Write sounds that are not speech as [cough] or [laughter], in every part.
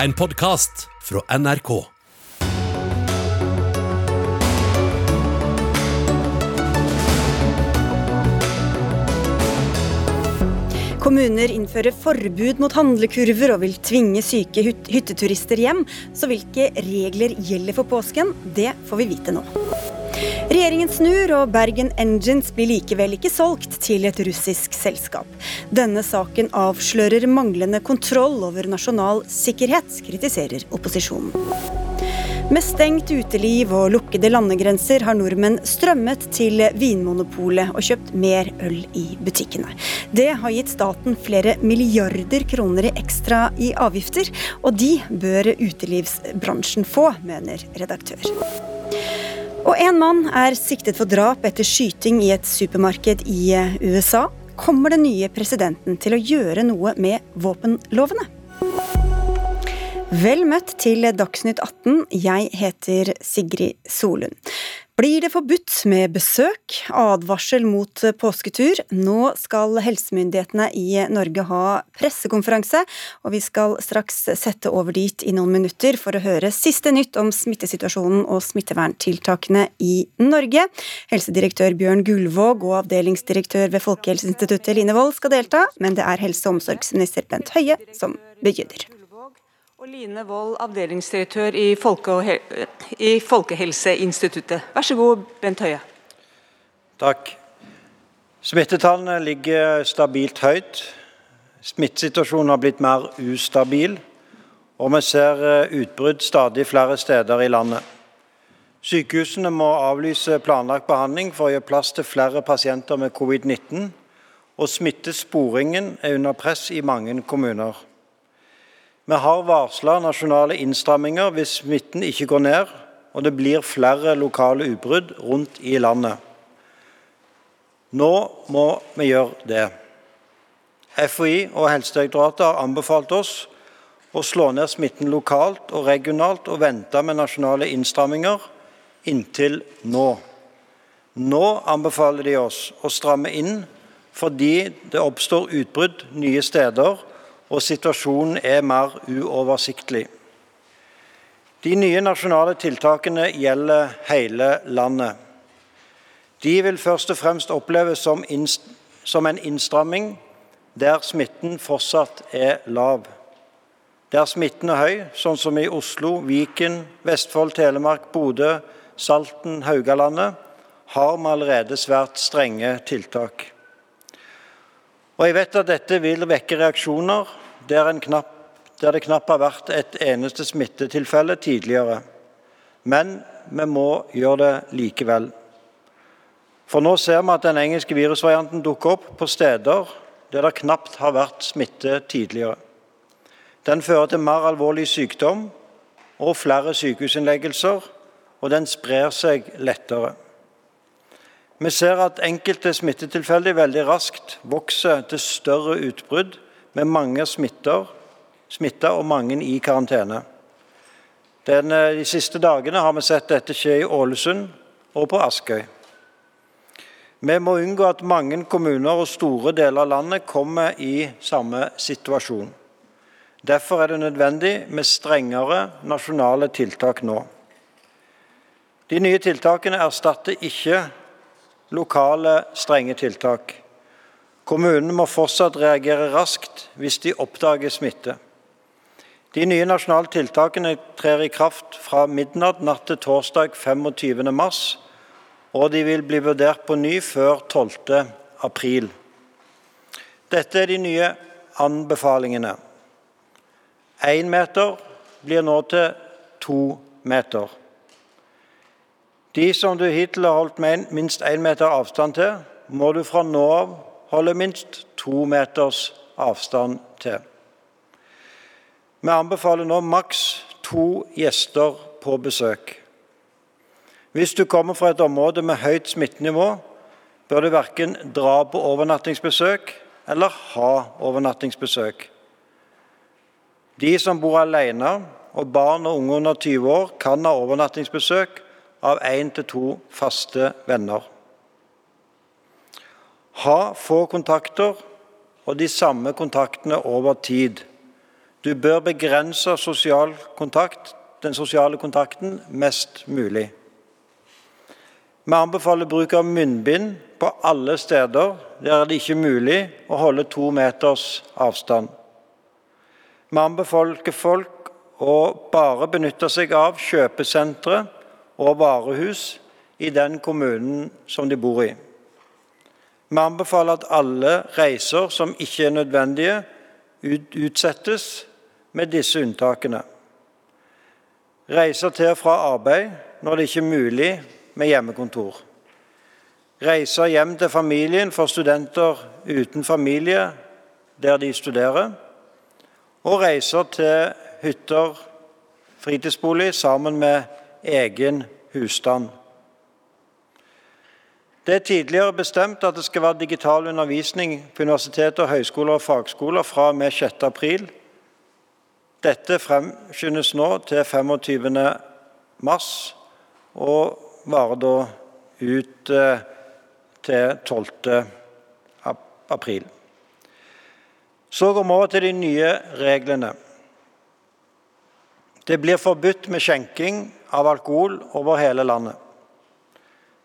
En podkast fra NRK. Kommuner innfører forbud mot handlekurver og vil tvinge syke hytteturister hjem. Så hvilke regler gjelder for påsken? Det får vi vite nå. Regjeringen snur, og Bergen Engines blir likevel ikke solgt til et russisk selskap. Denne saken avslører manglende kontroll over nasjonal sikkerhet, kritiserer opposisjonen. Med stengt uteliv og lukkede landegrenser har nordmenn strømmet til Vinmonopolet og kjøpt mer øl i butikkene. Det har gitt staten flere milliarder kroner ekstra i avgifter, og de bør utelivsbransjen få, mener redaktør. Og en mann er siktet for drap etter skyting i et supermarked i USA. Kommer den nye presidenten til å gjøre noe med våpenlovene? Vel møtt til Dagsnytt 18. Jeg heter Sigrid Solund. Blir det forbudt med besøk? Advarsel mot påsketur. Nå skal helsemyndighetene i Norge ha pressekonferanse, og vi skal straks sette over dit i noen minutter for å høre siste nytt om smittesituasjonen og smitteverntiltakene i Norge. Helsedirektør Bjørn Gullvåg og avdelingsdirektør ved Folkehelseinstituttet Line Wold skal delta, men det er helse- og omsorgsminister Bent Høie som begynner. Og Line Wold, avdelingsdirektør i, Folke i, Folkehelseinstituttet. Vær så god, Bent Høie. Takk. Smittetallene ligger stabilt høyt. Smittesituasjonen har blitt mer ustabil, og vi ser eh, utbrudd stadig flere steder i landet. Sykehusene må avlyse planlagt behandling for å gjøre plass til flere pasienter med covid-19, og smittesporingen er under press i mange kommuner. Vi har varsla nasjonale innstramminger hvis smitten ikke går ned og det blir flere lokale utbrudd rundt i landet. Nå må vi gjøre det. FHI og Helsedirektoratet har anbefalt oss å slå ned smitten lokalt og regionalt og vente med nasjonale innstramminger inntil nå. Nå anbefaler de oss å stramme inn fordi det oppstår utbrudd nye steder og situasjonen er mer uoversiktlig. De nye nasjonale tiltakene gjelder hele landet. De vil først og fremst oppleves som, som en innstramming der smitten fortsatt er lav. Der smitten er høy, sånn som i Oslo, Viken, Vestfold, Telemark, Bodø, Salten, Haugalandet, har vi allerede svært strenge tiltak. Og Jeg vet at dette vil vekke reaksjoner der, knapp, der det knapt har vært et eneste smittetilfelle tidligere. Men vi må gjøre det likevel. For nå ser vi at den engelske virusvarianten dukker opp på steder der det knapt har vært smitte tidligere. Den fører til mer alvorlig sykdom og flere sykehusinnleggelser, og den sprer seg lettere. Vi ser at enkelte smittetilfeller veldig raskt vokser til større utbrudd med mange smitta og mange i karantene. Den, eh, de siste dagene har vi sett dette skje i Ålesund og på Askøy. Vi må unngå at mange kommuner og store deler av landet kommer i samme situasjon. Derfor er det nødvendig med strengere nasjonale tiltak nå. De nye tiltakene erstatter ikke lokale strenge tiltak. Kommunene må fortsatt reagere raskt hvis de oppdager smitte. De nye nasjonale tiltakene trer i kraft fra midnatt natt til torsdag 25.3, og de vil bli vurdert på ny før 12.4. Dette er de nye anbefalingene. Én meter blir nå til to meter. De som du hittil har holdt minst én meter avstand til, må du fra nå av holde minst to meters avstand til. Vi anbefaler nå maks to gjester på besøk. Hvis du kommer fra et område med høyt smittenivå, bør du verken dra på overnattingsbesøk eller ha overnattingsbesøk. De som bor alene, og barn og unge under 20 år, kan ha overnattingsbesøk av én til to faste venner. Ha få kontakter og de samme kontaktene over tid. Du bør begrense sosial kontakt, den sosiale kontakten mest mulig. Vi anbefaler bruk av munnbind på alle steder der det ikke er mulig å holde to meters avstand. Vi anbefaler folk å bare benytte seg av kjøpesentre og varehus i den kommunen som de bor i. Vi anbefaler at alle reiser som ikke er nødvendige, utsettes med disse unntakene. Reiser til og fra arbeid når det ikke er mulig med hjemmekontor. Reiser hjem til familien for studenter uten familie der de studerer. Og reiser til hytter, fritidsbolig, sammen med egen husstand. Det er tidligere bestemt at det skal være digital undervisning på universiteter, høyskoler og fagskoler fra og med 6. april. Dette fremskyndes nå til 25. mars, og varer da ut eh, til 12. april. Så går vi over til de nye reglene. Det blir forbudt med skjenking av alkohol over hele landet.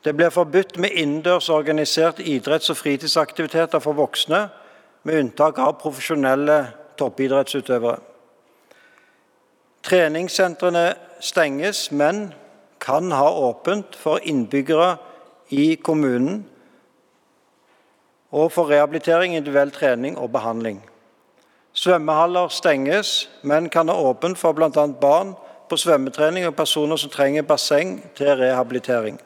Det blir forbudt med innendørs organiserte idretts- og fritidsaktiviteter for voksne, med unntak av profesjonelle toppidrettsutøvere. Treningssentrene stenges, men kan ha åpent for innbyggere i kommunen og for rehabilitering, individuell trening og behandling. Svømmehaller stenges, men kan ha åpent for bl.a. barn på svømmetrening og personer som trenger basseng til rehabilitering.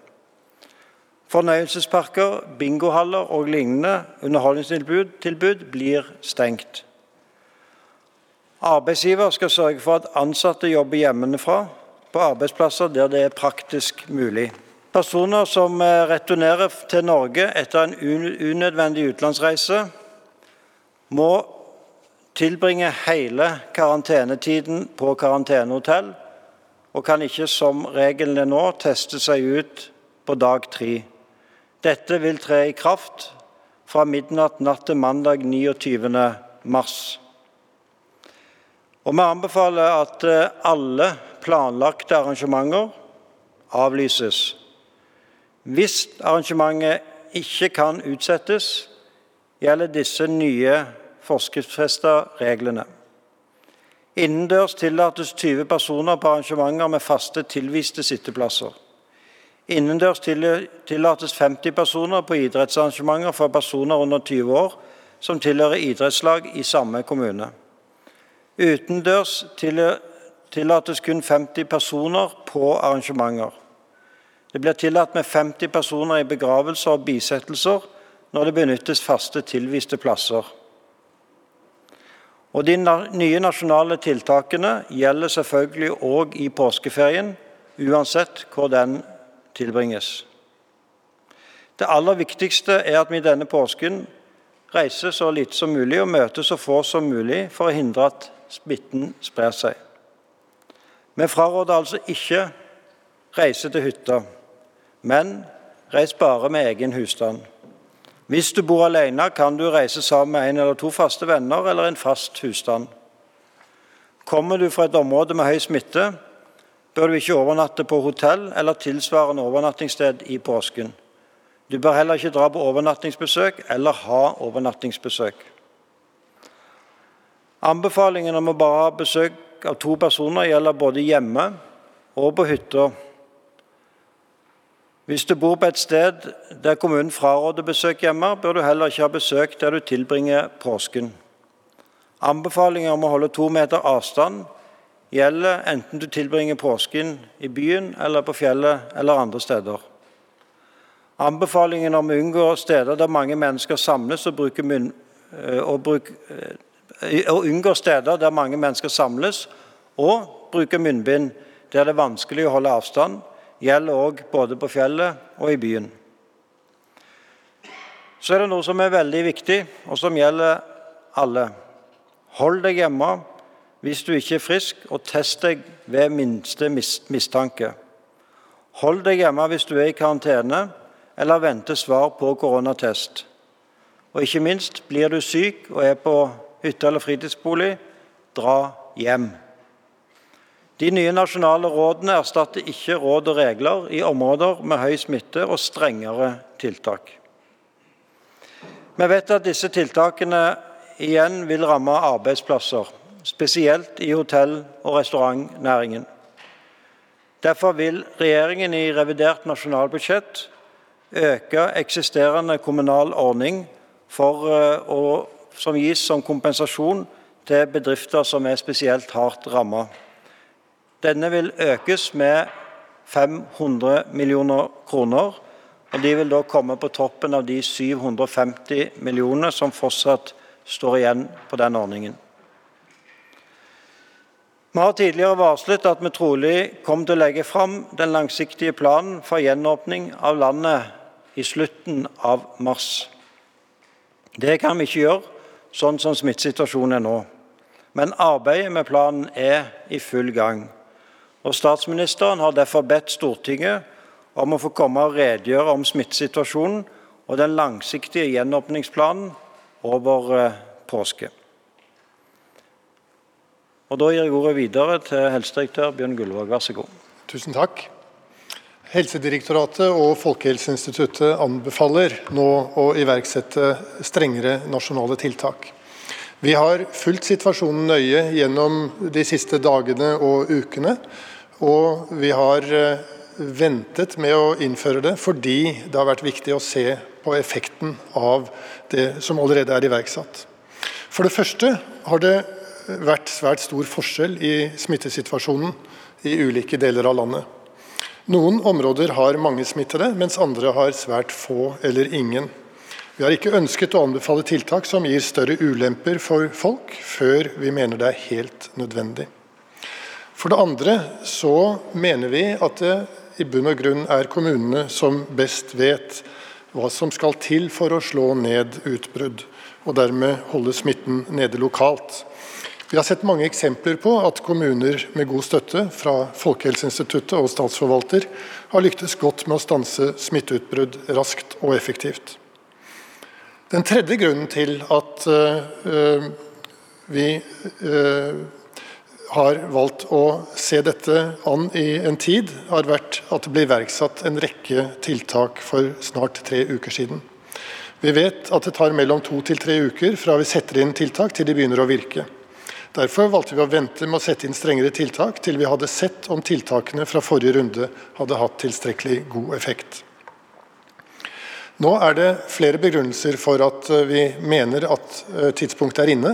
Fornøyelsesparker, bingohaller og lignende underholdningstilbud blir stengt. Arbeidsgiver skal sørge for at ansatte jobber hjemmefra på arbeidsplasser der det er praktisk mulig. Personer som eh, returnerer til Norge etter en unødvendig utenlandsreise, må tilbringe hele karantenetiden på karantenehotell, og kan ikke, som reglene nå, teste seg ut på dag tre. Dette vil tre i kraft fra midnatt natt til mandag 29. mars. Og Vi anbefaler at eh, alle planlagte arrangementer avlyses. Hvis arrangementet ikke kan utsettes, gjelder disse nye forskriftsfesta reglene. Innendørs tillates 20 personer på arrangementer med faste tilviste sitteplasser. Innendørs tillates 50 personer på idrettsarrangementer for personer under 20 år som tilhører idrettslag i samme kommune. Utendørs tillates kun 50 personer på arrangementer. Det blir tillatt med 50 personer i begravelser og bisettelser når det benyttes faste tilviste plasser. Og De nye nasjonale tiltakene gjelder selvfølgelig òg i påskeferien, uansett hvor den tilbringes. Det aller viktigste er at vi denne påsken reiser så lite som mulig og møter så få som mulig for å hindre at smitten sprer seg. Vi fraråder altså ikke reise til hytta, men reis bare med egen husstand. Hvis du bor alene, kan du reise sammen med en eller to faste venner eller en fast husstand. Kommer du fra et område med høy smitte, bør du ikke overnatte på hotell eller tilsvarende overnattingssted i påsken. Du bør heller ikke dra på overnattingsbesøk eller ha overnattingsbesøk. Anbefalingen om å bare ha besøk av to personer gjelder både hjemme og på hytta. Hvis du bor på et sted der kommunen fraråder besøk hjemme, bør du heller ikke ha besøk der du tilbringer påsken. Anbefalinger om å holde to meter avstand gjelder enten du tilbringer påsken i byen eller på fjellet eller andre steder. Anbefalingen om å unngå steder der mange mennesker samles og munn, eh, og bruk, og å unngå steder der mange mennesker samles og bruker munnbind der det er vanskelig å holde avstand, gjelder òg både på fjellet og i byen. Så er det noe som er veldig viktig, og som gjelder alle. Hold deg hjemme hvis du ikke er frisk, og test deg ved minste mistanke. Hold deg hjemme hvis du er i karantene eller venter svar på koronatest. Og ikke minst, blir du syk og er på hytte eller fritidsbolig, dra hjem. De nye nasjonale rådene erstatter ikke råd og regler i områder med høy smitte og strengere tiltak. Vi vet at disse tiltakene igjen vil ramme arbeidsplasser, spesielt i hotell- og restaurantnæringen. Derfor vil regjeringen i revidert nasjonalbudsjett øke eksisterende kommunal ordning for, eh, å, som gis som kompensasjon til bedrifter som er spesielt hardt rammet. Denne vil økes med 500 millioner kroner. og De vil da komme på toppen av de 750 millionene som fortsatt står igjen på den ordningen. Vi har tidligere varslet at vi trolig kommer til å legge fram den langsiktige planen for gjenåpning av landet i slutten av mars. Det kan vi ikke gjøre sånn som smittesituasjonen er nå. Men arbeidet med planen er i full gang. Og Statsministeren har derfor bedt Stortinget om å få komme og redegjøre om smittesituasjonen og den langsiktige gjenåpningsplanen over eh, påske. Og Da gir jeg ordet videre til helsedirektør Bjørn Gullvåg. Vær så god. Tusen takk. Helsedirektoratet og Folkehelseinstituttet anbefaler nå å iverksette strengere nasjonale tiltak. Vi har fulgt situasjonen nøye gjennom de siste dagene og ukene. Og vi har eh, ventet med å innføre det fordi det har vært viktig å se på effekten av det som allerede er iverksatt. For det første har det vært svært stor forskjell i smittesituasjonen i ulike deler av landet. Noen områder har mange smittede, mens andre har svært få eller ingen. Vi har ikke ønsket å anbefale tiltak som gir større ulemper for folk, før vi mener det er helt nødvendig. For det andre så mener vi at det i bunn og grunn er kommunene som best vet hva som skal til for å slå ned utbrudd, og dermed holde smitten nede lokalt. Vi har sett mange eksempler på at kommuner med god støtte fra Folkehelseinstituttet og statsforvalter har lyktes godt med å stanse smitteutbrudd raskt og effektivt. Den tredje grunnen til at uh, vi uh, har valgt å se dette an i en tid, har vært at det ble iverksatt en rekke tiltak for snart tre uker siden. Vi vet at det tar mellom to til tre uker fra vi setter inn tiltak til de begynner å virke. Derfor valgte vi å vente med å sette inn strengere tiltak til vi hadde sett om tiltakene fra forrige runde hadde hatt tilstrekkelig god effekt. Nå er det flere begrunnelser for at eh, vi mener at eh, tidspunktet er inne.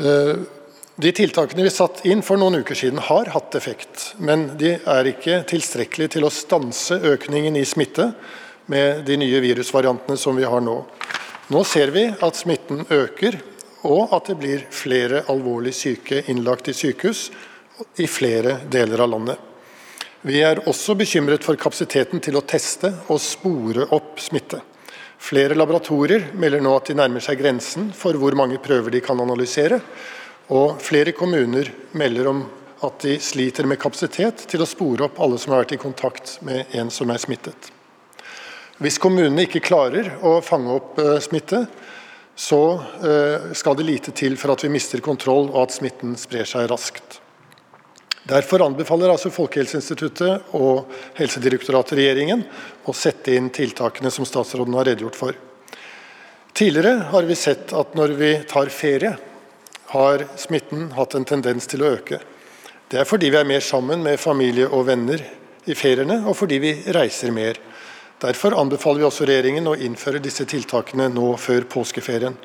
Eh, de tiltakene vi satte inn for noen uker siden har hatt effekt, men de er ikke tilstrekkelige til å stanse økningen i smitte med de nye virusvariantene som vi har nå. Nå ser vi at smitten øker, og at det blir flere alvorlig syke innlagt i sykehus i flere deler av landet. Vi er også bekymret for kapasiteten til å teste og spore opp smitte. Flere laboratorier melder nå at de nærmer seg grensen for hvor mange prøver de kan analysere. Og flere kommuner melder om at de sliter med kapasitet til å spore opp alle som har vært i kontakt med en som er smittet. Hvis kommunene ikke klarer å fange opp eh, smitte, så eh, skal det lite til for at vi mister kontroll og at smitten sprer seg raskt. Derfor anbefaler altså Folkehelseinstituttet og Helsedirektoratet regjeringen å sette inn tiltakene som statsråden har redegjort for. Tidligere har vi sett at når vi tar ferie, har smitten hatt en tendens til å øke. Det er fordi vi er mer sammen med familie og venner i feriene, og fordi vi reiser mer. Derfor anbefaler vi også regjeringen å innføre disse tiltakene nå før påskeferien.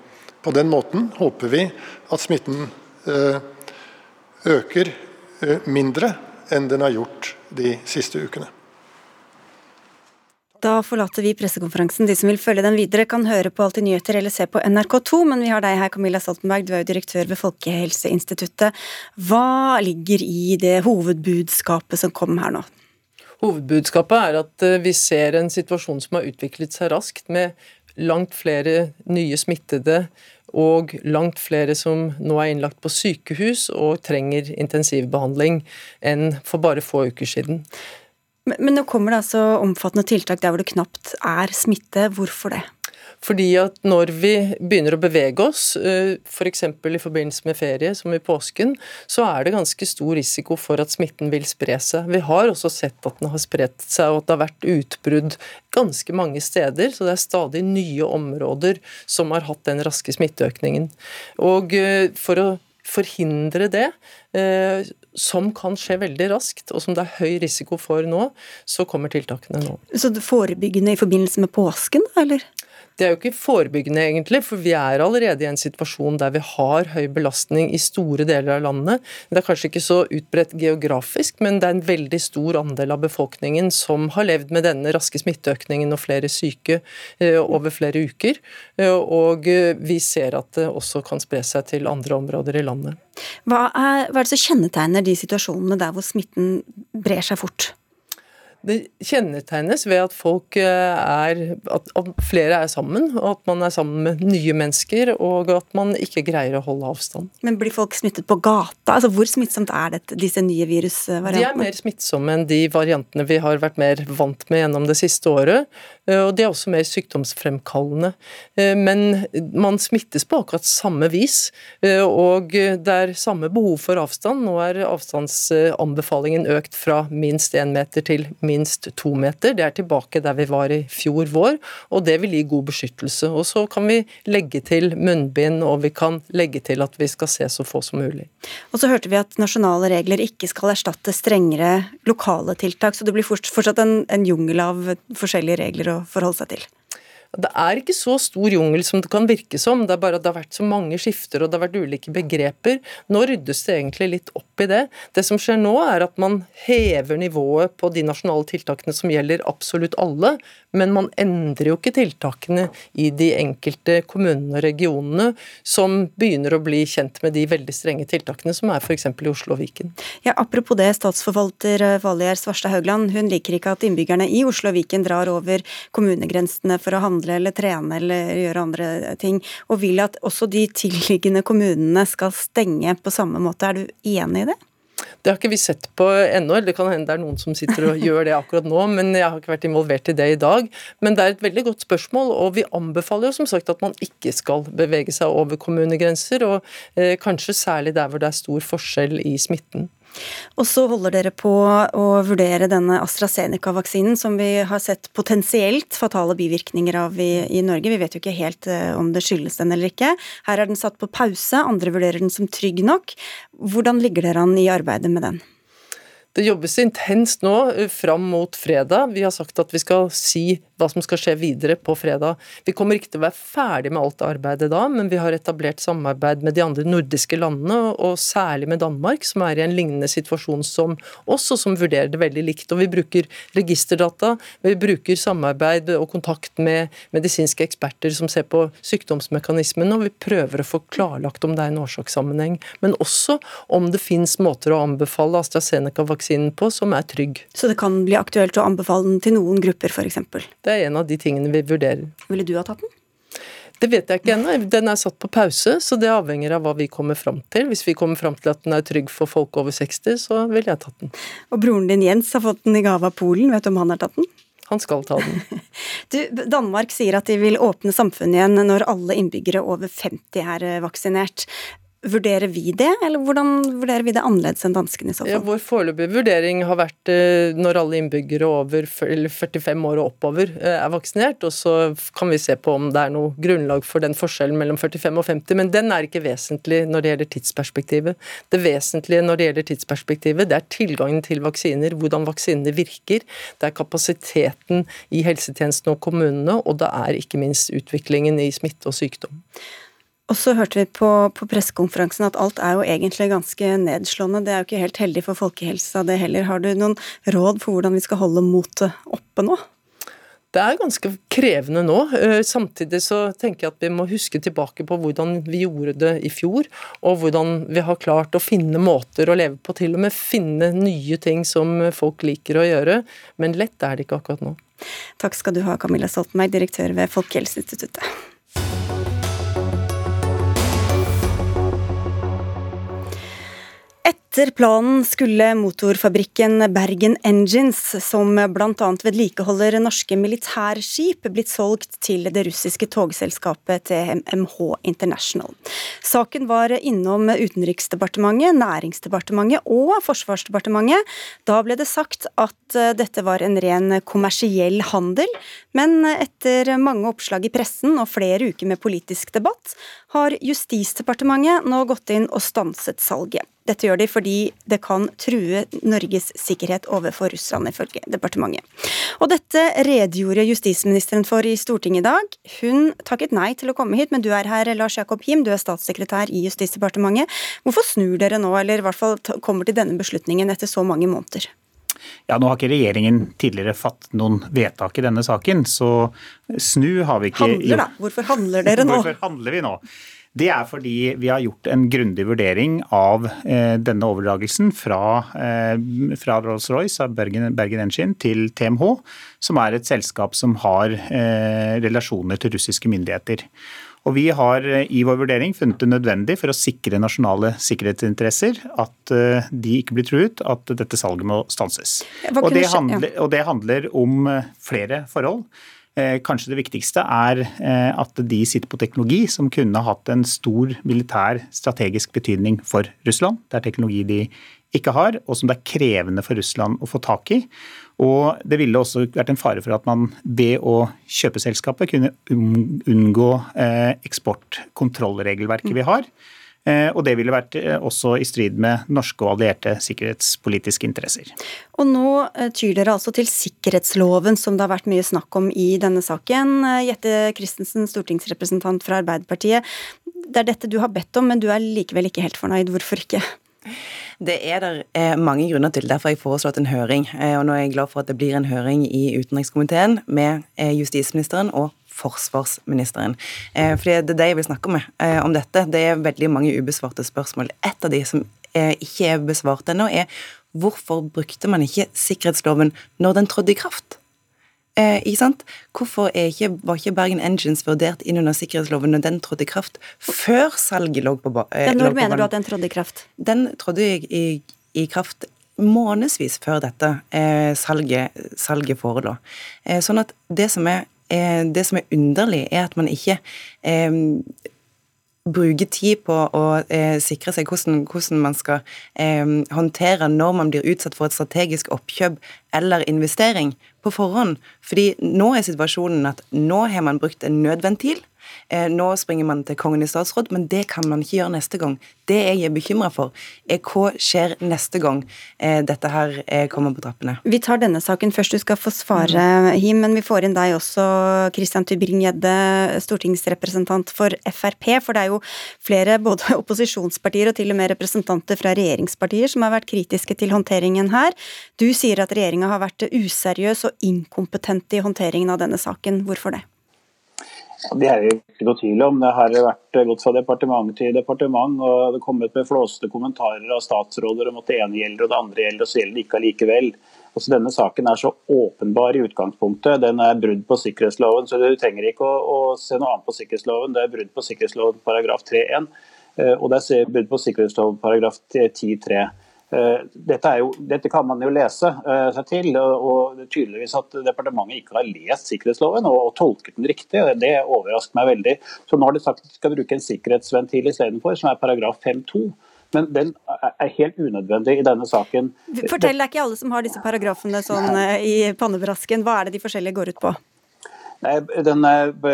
På den måten håper vi at smitten eh, øker Eh, mindre enn den har gjort de siste ukene. Da forlater vi pressekonferansen. De som vil følge den videre, kan høre på Alltid nyheter eller se på NRK2, men vi har deg her, Camilla Stoltenberg, du er jo direktør ved Folkehelseinstituttet. Hva ligger i det hovedbudskapet som kom her nå? Hovedbudskapet er at eh, vi ser en situasjon som har utviklet seg raskt, med langt flere nye smittede, og langt flere som nå er innlagt på sykehus og trenger intensivbehandling enn for bare få uker siden. Men, men nå kommer det altså omfattende tiltak der hvor det knapt er smitte. Hvorfor det? Fordi at når vi begynner å bevege oss, f.eks. For i forbindelse med ferie, som i påsken, så er det ganske stor risiko for at smitten vil spre seg. Vi har også sett at den har spredt seg, og at det har vært utbrudd ganske mange steder. Så det er stadig nye områder som har hatt den raske smitteøkningen. Og for å forhindre det, eh, som kan skje veldig raskt, og som det er høy risiko for nå, så kommer tiltakene nå. Så forebyggende i forbindelse med påsken, eller? Det er jo ikke forebyggende, egentlig, for vi er allerede i en situasjon der vi har høy belastning i store deler av landet. Det er kanskje ikke så utbredt geografisk, men det er en veldig stor andel av befolkningen som har levd med denne raske smitteøkningen og flere syke eh, over flere uker. Eh, og eh, vi ser at det også kan spre seg til andre områder i landet. Hva er, hva er det som kjennetegner de situasjonene der hvor smitten brer seg fort? Det kjennetegnes ved at folk eh, er at, flere er sammen, og at man er sammen med nye mennesker, og at man ikke greier å holde avstand. Men blir folk smittet på gata? Altså Hvor smittsomt er dette, disse nye virusvariantene? De er mer smittsomme enn de variantene vi har vært mer vant med gjennom det siste året. Eh, og de er også mer sykdomsfremkallende. Eh, men man smittes på akkurat samme vis, og det er samme behov for avstand. Nå er avstandsanbefalingen økt fra minst én meter til minst minst to meter. Det er tilbake der vi var i fjor vår, og det vil gi god beskyttelse. Og så kan vi legge til munnbind, og vi kan legge til at vi skal se så få som mulig. Og så hørte vi at nasjonale regler ikke skal erstatte strengere lokale tiltak, så det blir fortsatt en, en jungel av forskjellige regler å forholde seg til. Det er ikke så stor jungel som det kan virke som, det er bare at det har vært så mange skifter og det har vært ulike begreper. Nå ryddes det egentlig litt opp i det. Det som skjer nå, er at man hever nivået på de nasjonale tiltakene som gjelder absolutt alle, men man endrer jo ikke tiltakene i de enkelte kommunene og regionene, som begynner å bli kjent med de veldig strenge tiltakene som er f.eks. i Oslo og Viken. Ja, apropos det, statsforvalter eh, Valgjerd Svarstad Haugland, hun liker ikke at innbyggerne i Oslo og Viken drar over kommunegrensene for å handle eller trene eller gjøre andre ting, og vil at også de tilliggende kommunene skal stenge på samme måte. Er du enig i det? Det har ikke vi sett på ennå, eller det kan hende det er noen som sitter og gjør det akkurat nå, men jeg har ikke vært involvert i det i dag. Men det er et veldig godt spørsmål, og vi anbefaler jo som sagt at man ikke skal bevege seg over kommunegrenser, og eh, kanskje særlig der hvor det er stor forskjell i smitten. Og så holder dere på å vurdere denne AstraZeneca-vaksinen, som vi har sett potensielt fatale bivirkninger av i, i, Norge. Vi vet jo ikke helt uh, om det skyldes den eller ikke. Her er den satt på pause, andre vurderer den som trygg nok. Hvordan ligger dere an i arbeidet med den? Det jobbes intenst nå eh, fram mot fredag. Vi har sagt at vi skal si hva som skal skje videre på fredag. Vi kommer ikke til å være ferdig med alt arbeidet da, men vi har etablert samarbeid med de andre nordiske landene, og særlig med Danmark, som er i en lignende situasjon som oss, og som vurderer det veldig likt. Og vi bruker registerdata, vi bruker samarbeid og kontakt med medisinske eksperter som ser på sykdomsmekanismene, og vi prøver å få klarlagt om det er en årsakssammenheng, men også om det fins måter å anbefale AstraZeneca-vaksinen på som er trygg. Så det kan bli aktuelt å anbefale den til noen grupper, f.eks.? Det er en av de tingene vi vurderer. Ville du ha tatt den? Det vet jeg ikke ennå. Den er satt på pause, så det avhenger av hva vi kommer fram til. Hvis vi kommer fram til at den er trygg for folk over 60, så ville jeg tatt den. Og broren din Jens har fått den i gave av Polen. Vet du om han har tatt den? Han skal ta den. [laughs] du, Danmark sier at de vil åpne samfunnet igjen når alle innbyggere over 50 er vaksinert. Vurderer vi det, eller hvordan vurderer vi det annerledes enn danskene i så fall? Ja, vår foreløpige vurdering har vært eh, når alle innbyggere over 45 år og oppover eh, er vaksinert, og så kan vi se på om det er noe grunnlag for den forskjellen mellom 45 og 50, men den er ikke vesentlig når det gjelder tidsperspektivet. Det vesentlige når det gjelder tidsperspektivet, det er tilgangen til vaksiner, hvordan vaksinene virker, det er kapasiteten i helsetjenesten og kommunene, og det er ikke minst utviklingen i smitte og sykdom. Og så hørte vi på, på pressekonferansen at alt er jo egentlig ganske nedslående. Det er jo ikke helt heldig for folkehelsa det heller. Har du noen råd for hvordan vi skal holde motet oppe nå? Det er ganske krevende nå. Eh, samtidig så tenker jeg at vi må huske tilbake på hvordan vi gjorde det i fjor, og hvordan vi har klart å finne måter å leve på, til og med finne nye ting som folk liker å gjøre. Men lett er det ikke akkurat nå. Takk skal du ha, Camilla Stoltenberg, direktør ved Folkehelseinstituttet. Etter planen skulle motorfabrikken Bergen Engines, som bl.a. vedlikeholder norske militærskip, blitt solgt til det russiske togselskapet TMH International. Saken var innom Utenriksdepartementet, Næringsdepartementet og Forsvarsdepartementet. Da ble det sagt at dette var en ren kommersiell handel, men etter mange oppslag i pressen og flere uker med politisk debatt, har Justisdepartementet nå gått inn og stanset salget. Dette gjør de fordi det kan true Norges sikkerhet overfor Russland, ifølge departementet. Og dette redegjorde justisministeren for i Stortinget i dag. Hun takket nei til å komme hit, men du er her, Lars Jakob Him, du er statssekretær i Justisdepartementet. Hvorfor snur dere nå, eller i hvert fall kommer til denne beslutningen etter så mange måneder? Ja, Nå har ikke regjeringen tidligere fatt noen vedtak i denne saken, så snu har vi ikke Handler, da? Hvorfor handler dere [laughs] nå? Hvorfor handler vi nå? Det er fordi vi har gjort en grundig vurdering av eh, denne overdragelsen fra, eh, fra Rolls-Royce av Bergen, Bergen, Engine til TMH, som er et selskap som har eh, relasjoner til russiske myndigheter. Og Vi har eh, i vår vurdering funnet det nødvendig for å sikre nasjonale sikkerhetsinteresser at eh, de ikke blir truet, at dette salget må stanses. Og det, handler, og det handler om eh, flere forhold. Eh, kanskje det viktigste er eh, at de sitter på teknologi som kunne hatt en stor militær strategisk betydning for Russland. Det er teknologi de ikke har, og som det er krevende for Russland å få tak i. Og det ville også vært en fare for at man ved å kjøpe selskapet kunne unngå eh, eksportkontrollregelverket vi har. Eh, og det ville vært eh, også i strid med norske og allierte sikkerhetspolitiske interesser. Og nå eh, tyr dere altså til sikkerhetsloven, som det har vært mye snakk om i denne saken. Jette Christensen, stortingsrepresentant fra Arbeiderpartiet. Det er dette du har bedt om, men du er likevel ikke helt fornøyd. Hvorfor ikke? Det er der mange grunner til. Derfor har jeg foreslått en høring. Og nå er jeg glad for at det blir en høring i utenrikskomiteen med justisministeren og forsvarsministeren. Eh, fordi det er det jeg vil snakke med eh, om dette. Det er veldig mange ubesvarte spørsmål. Et av de som eh, ikke er besvart ennå, er hvorfor brukte man ikke sikkerhetsloven når den trådte i kraft? Eh, ikke sant? Hvorfor ikke, var ikke Bergen Engines vurdert inn under sikkerhetsloven når den trådte i kraft, før salget lå på eh, Når mener du at den trådte i kraft? Den trådte i, i, i kraft månedsvis før dette eh, salget, salget forelå. Eh, sånn at det som er det som er underlig, er at man ikke eh, bruker tid på å eh, sikre seg hvordan, hvordan man skal eh, håndtere når man blir utsatt for et strategisk oppkjøp eller investering på forhånd. Fordi nå er situasjonen at nå har man brukt en nødventil Eh, nå springer man til Kongen i statsråd, men det kan man ikke gjøre neste gang. Det jeg er bekymra for, er hva skjer neste gang eh, dette her eh, kommer på trappene. Vi tar denne saken først, du skal få svare, Him, men vi får inn deg også, Christian Tybring-Gjedde, stortingsrepresentant for Frp. For det er jo flere både opposisjonspartier og til og med representanter fra regjeringspartier som har vært kritiske til håndteringen her. Du sier at regjeringa har vært useriøs og inkompetent i håndteringen av denne saken. Hvorfor det? Det er ikke noe tvil om. Det har vært gått fra departement til departement. og Det har kommet med flåste kommentarer av statsråder om at det ene gjelder og det andre gjelder, og så gjelder det ikke allikevel. Altså, denne saken er så åpenbar i utgangspunktet. Den er brudd på sikkerhetsloven, så du trenger ikke å, å se noe annet på sikkerhetsloven. Det er brudd på sikkerhetsloven paragraf 3-1, eh, og det er brudd på sikkerhetsloven paragraf 10-3. Eh, dette, jo, dette, kan man jo lese uh, seg til, og det er tydeligvis at departementet ikke har lest sikkerhetsloven og, og tolket den riktig. Det overrasker meg veldig. Så nå har de sagt at de skal bruke en sikkerhetsventil istedenfor, som er paragraf 5-2. Men den er helt unødvendig i denne saken. Fortell, det er ikke alle som har disse paragrafene sånn uh, i pannebrasken. Hva er det de forskjellige går ut på? Den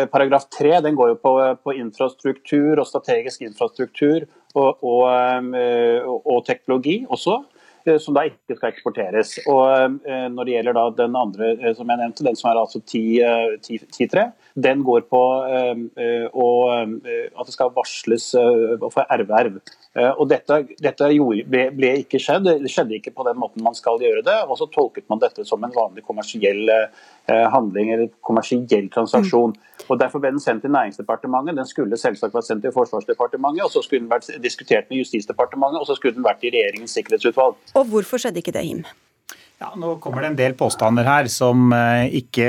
Paragraf 3 den går jo på, på infrastruktur og strategisk infrastruktur og, og, eh, og teknologi også eh, som da ikke skal eksporteres. Og eh, Når det gjelder da den andre som jeg nevnte, den som er altså 10-3, den går på at det skal varsles for erverv. Og Dette, dette ble, ble, ikke skjedd. Det skjedde ikke på den måten man skal gjøre det. Og så tolket man dette som en vanlig kommersiell handling eller kommersiell transaksjon. Mm. Og Derfor ble den sendt til Næringsdepartementet. Den skulle selvsagt vært sendt til Forsvarsdepartementet, og så skulle den vært diskutert med Justisdepartementet, og så skulle den vært i regjeringens sikkerhetsutvalg. Og hvorfor skjedde ikke det, Him? Ja, Nå kommer det en del påstander her som eh, ikke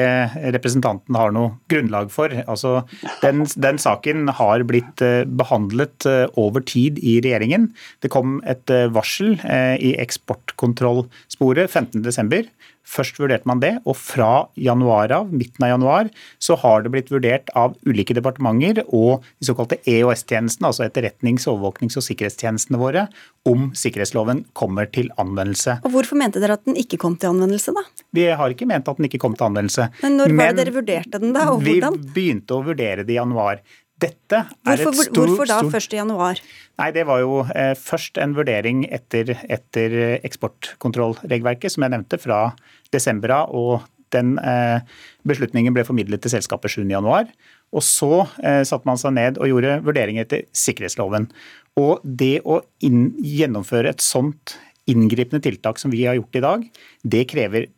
representanten har noe grunnlag for. Altså, den, den saken har blitt eh, behandlet eh, over tid i regjeringen. Det kom et varsel i eksportkontrollsporet 15.12. Først vurderte man det, og fra januar av, midten av januar så har det blitt vurdert av ulike departementer og de såkalte EOS-tjenestene, altså etterretnings-, overvåknings- og sikkerhetstjenestene våre, om sikkerhetsloven kommer til anvendelse. Og Hvorfor mente dere at den ikke kom til anvendelse, da? Vi har ikke ment at den ikke kom til anvendelse. Men når var det dere vurderte den, da, og hvordan? Vi begynte å vurdere det i januar. Dette er hvorfor, et stor, hvorfor da stor... først i januar? Nei, Det var jo eh, først en vurdering etter, etter eksportkontrollregelverket, som jeg nevnte, fra desember av. og den eh, beslutningen ble formidlet til selskapet 7.1. Og så eh, satte man seg ned og gjorde vurderinger etter sikkerhetsloven. Og det å inn, gjennomføre et sånt inngripende tiltak som vi har gjort i dag, det krever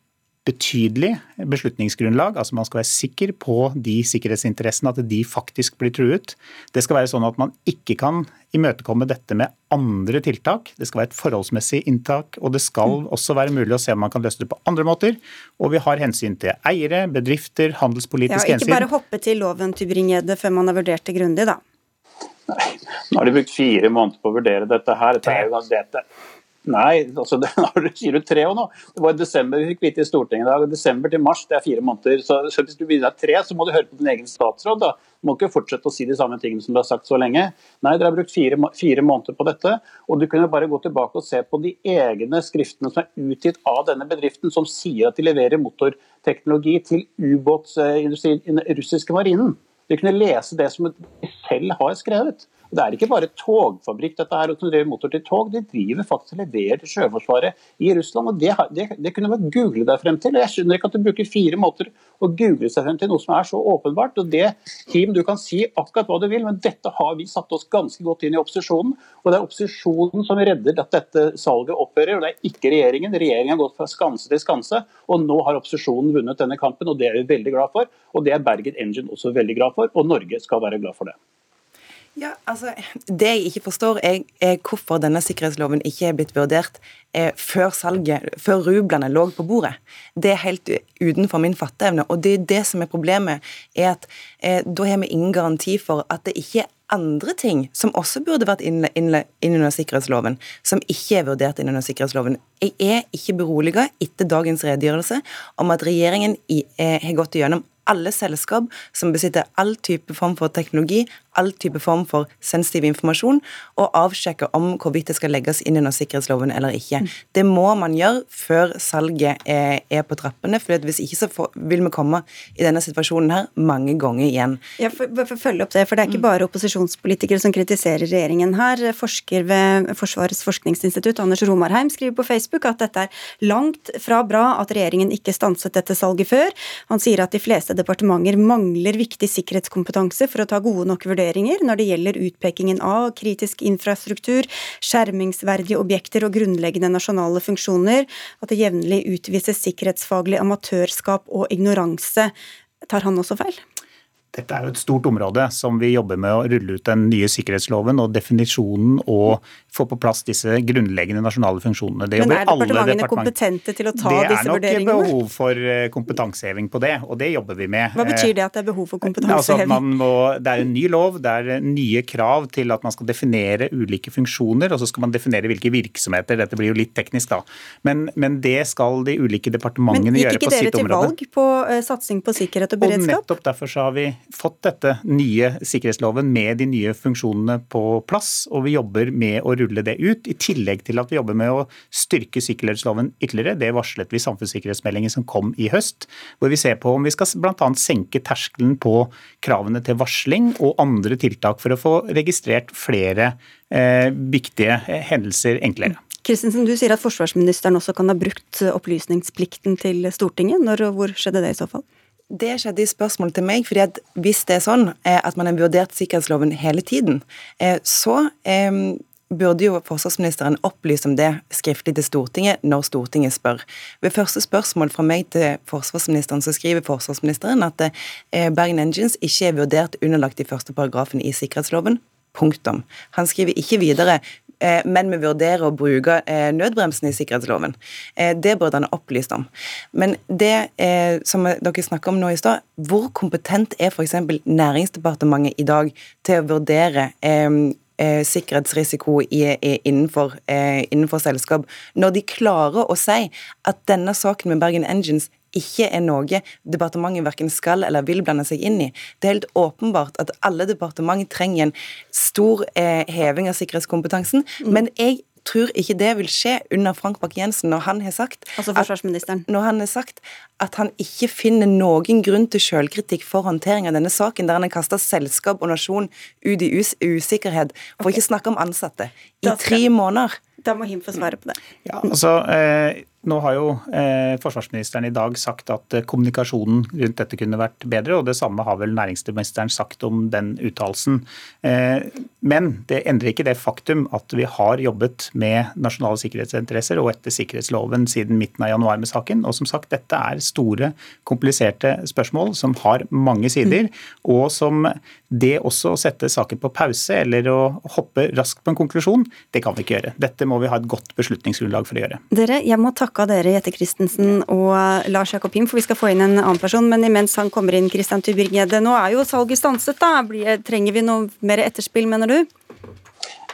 betydelig beslutningsgrunnlag. altså Man skal være sikker på de sikkerhetsinteressene, at de faktisk blir truet. Det skal være sånn at man ikke kan imøtekomme dette med andre tiltak. Det skal være et forholdsmessig inntak, og det skal også være mulig å se om man kan løse det på andre måter. Og vi har hensyn til eiere, bedrifter, handelspolitiske hensyn. Ja, ikke bare hoppe til loven Tybring-Gjedde før man har vurdert det grundig, da. Nei, nå har de brukt fire måneder på å vurdere dette her. Dette er jo dette. Nei, altså, [laughs] det, sier du tre år nå. Det var i desember vi fikk vite i Stortinget i dag. Desember til mars, det er fire måneder. Så, så hvis du begynner tre, så må du høre på din egen statsråd. da. Du må ikke fortsette å si de samme tingene som du har sagt så lenge. Nei, dere har brukt fire, fire, måneder på dette. Og du kunne bare gå tilbake og se på de egne skriftene som er utgitt av denne bedriften, som sier at de leverer motorteknologi til ubåtsindustrien i den russiske marinen. Du kunne lese det som de selv har skrevet. Det er ikke bare togfabrikk dette her, som driver motor til tog, de driver faktisk og leverer til Sjøforsvaret i Russland. og Det, det, det kunne man google deg frem til. Jeg skjønner ikke at du bruker fire måter å google seg frem til noe som er så åpenbart. og det, Kim, Du kan si akkurat hva du vil, men dette har vi satt oss ganske godt inn i opposisjonen. Og det er opposisjonen som redder at dette salget opphører, og det er ikke regjeringen. Regjeringen har gått fra skanse til skanse, og nå har opposisjonen vunnet denne kampen, og det er vi veldig glad for. Og det er Bergen Engine også veldig glad for, og Norge skal være glad for det. Ja, altså, Det jeg ikke forstår, er, er hvorfor denne sikkerhetsloven ikke er blitt vurdert eh, før salget, før rublene lå på bordet. Det er helt utenfor min fatteevne. Og det er det som er problemet, er at eh, da har vi ingen garanti for at det ikke er andre ting som også burde vært innunder inn, under sikkerhetsloven, som ikke er vurdert innunder sikkerhetsloven. Jeg er ikke beroliget etter dagens redegjørelse om at regjeringen eh, har gått igjennom alle selskap som besitter all type form for teknologi, all type form for sensitiv informasjon, og avsjekke om hvorvidt det skal legges inn under sikkerhetsloven eller ikke. Mm. Det må man gjøre før salget er, på trappene, for hvis ikke så vil vi komme i denne situasjonen her mange ganger igjen. Ja, for, for, følge opp det, for Det er ikke mm. bare opposisjonspolitikere som kritiserer regjeringen her. Forsker ved Forsvarets forskningsinstitutt, Anders Romarheim, skriver på Facebook at dette er langt fra bra at regjeringen ikke stanset dette salget før. Han sier at de fleste departementer mangler viktig sikkerhetskompetanse for å ta gode nok vurderinger når det gjelder utpekingen av kritisk infrastruktur, skjermingsverdige objekter og grunnleggende nasjonale funksjoner, at det jevnlig utvises sikkerhetsfaglig amatørskap og ignoranse. Tar han også feil? Dette er jo et stort område som vi jobber med å rulle ut den nye sikkerhetsloven og definisjonen og få på plass disse grunnleggende nasjonale funksjonene. Det Men er departementene kompetente til å ta disse vurderingene? Det er nok behov for eh, kompetanseheving på det, og det jobber vi med. Hva betyr det at det er behov for kompetanseheving? Altså må, det er en ny lov, det er nye krav til at man skal definere ulike funksjoner, og så skal man definere hvilke virksomheter. Dette blir jo litt teknisk, da. Men, men det skal de ulike departementene gjøre på sitt område. Men gikk ikke dere til valg på uh, satsing på sikkerhet og beredskap? Og nettopp derfor så har vi fått dette nye sikkerhetsloven med de nye funksjonene på plass, og vi jobber med å rulle det ut. I tillegg til at vi jobber med å styrke sikkerhetsloven ytterligere. Det varslet vi i samfunnssikkerhetsmeldingen som kom i høst, hvor vi ser på om vi skal bl.a. senke terskelen på kravene til varsling og andre tiltak for å få registrert flere eh, viktige eh, hendelser enklere. Kristensen, du sier at forsvarsministeren også kan ha brukt opplysningsplikten til Stortinget. Når og hvor skjedde det i så fall? Det skjedde i spørsmålet til meg, fordi at hvis det er sånn eh, at man har vurdert sikkerhetsloven hele tiden, eh, så eh, burde jo forsvarsministeren opplyse om det skriftlig til Stortinget når Stortinget spør. Ved første spørsmål fra meg til forsvarsministeren så skriver forsvarsministeren at Bergen Engines ikke er vurdert underlagt de første paragrafene i sikkerhetsloven. Punktum. Han skriver ikke videre men vi vurderer å bruke nødbremsen i sikkerhetsloven. Det burde han ha opplyst om. Men det som dere snakker om nå i stad, hvor kompetent er f.eks. Næringsdepartementet i dag til å vurdere sikkerhetsrisiko innenfor, eh, innenfor, selskap, når de klarer å si at denne saken med Bergen Engines ikke er noe departementet verken skal eller vil blande seg inn i. Det er helt åpenbart at alle departement trenger en stor eh, heving av sikkerhetskompetansen, mm. men jeg tror ikke det vil skje under Frank Bakke-Jensen når han har sagt Altså forsvarsministeren. At, når han har sagt at han ikke finner noen grunn til selvkritikk for håndtering av denne saken, der han har kasta selskap og nasjon ut i us usikkerhet, for okay. ikke snakke om ansatte, i tre måneder. Da må Him få svare på det. Ja, altså... Eh nå har jo eh, forsvarsministeren i dag sagt at eh, kommunikasjonen rundt dette kunne vært bedre, og det samme har vel næringsministeren sagt om den uttalelsen. Eh, men det endrer ikke det faktum at vi har jobbet med nasjonale sikkerhetsinteresser og etter sikkerhetsloven siden midten av januar med saken. Og som sagt, dette er store, kompliserte spørsmål som har mange sider, og som det også å sette saken på pause eller å hoppe raskt på en konklusjon, det kan vi ikke gjøre. Dette må vi ha et godt beslutningsgrunnlag for å gjøre. Dere, jeg må takke takke dere, Jette Christensen og Lars Jakob Him, for vi skal få inn en annen person. Men imens han kommer inn, Christian Tybring-Gjedde, nå er jo salget stanset, da. Trenger vi noe mer etterspill, mener du?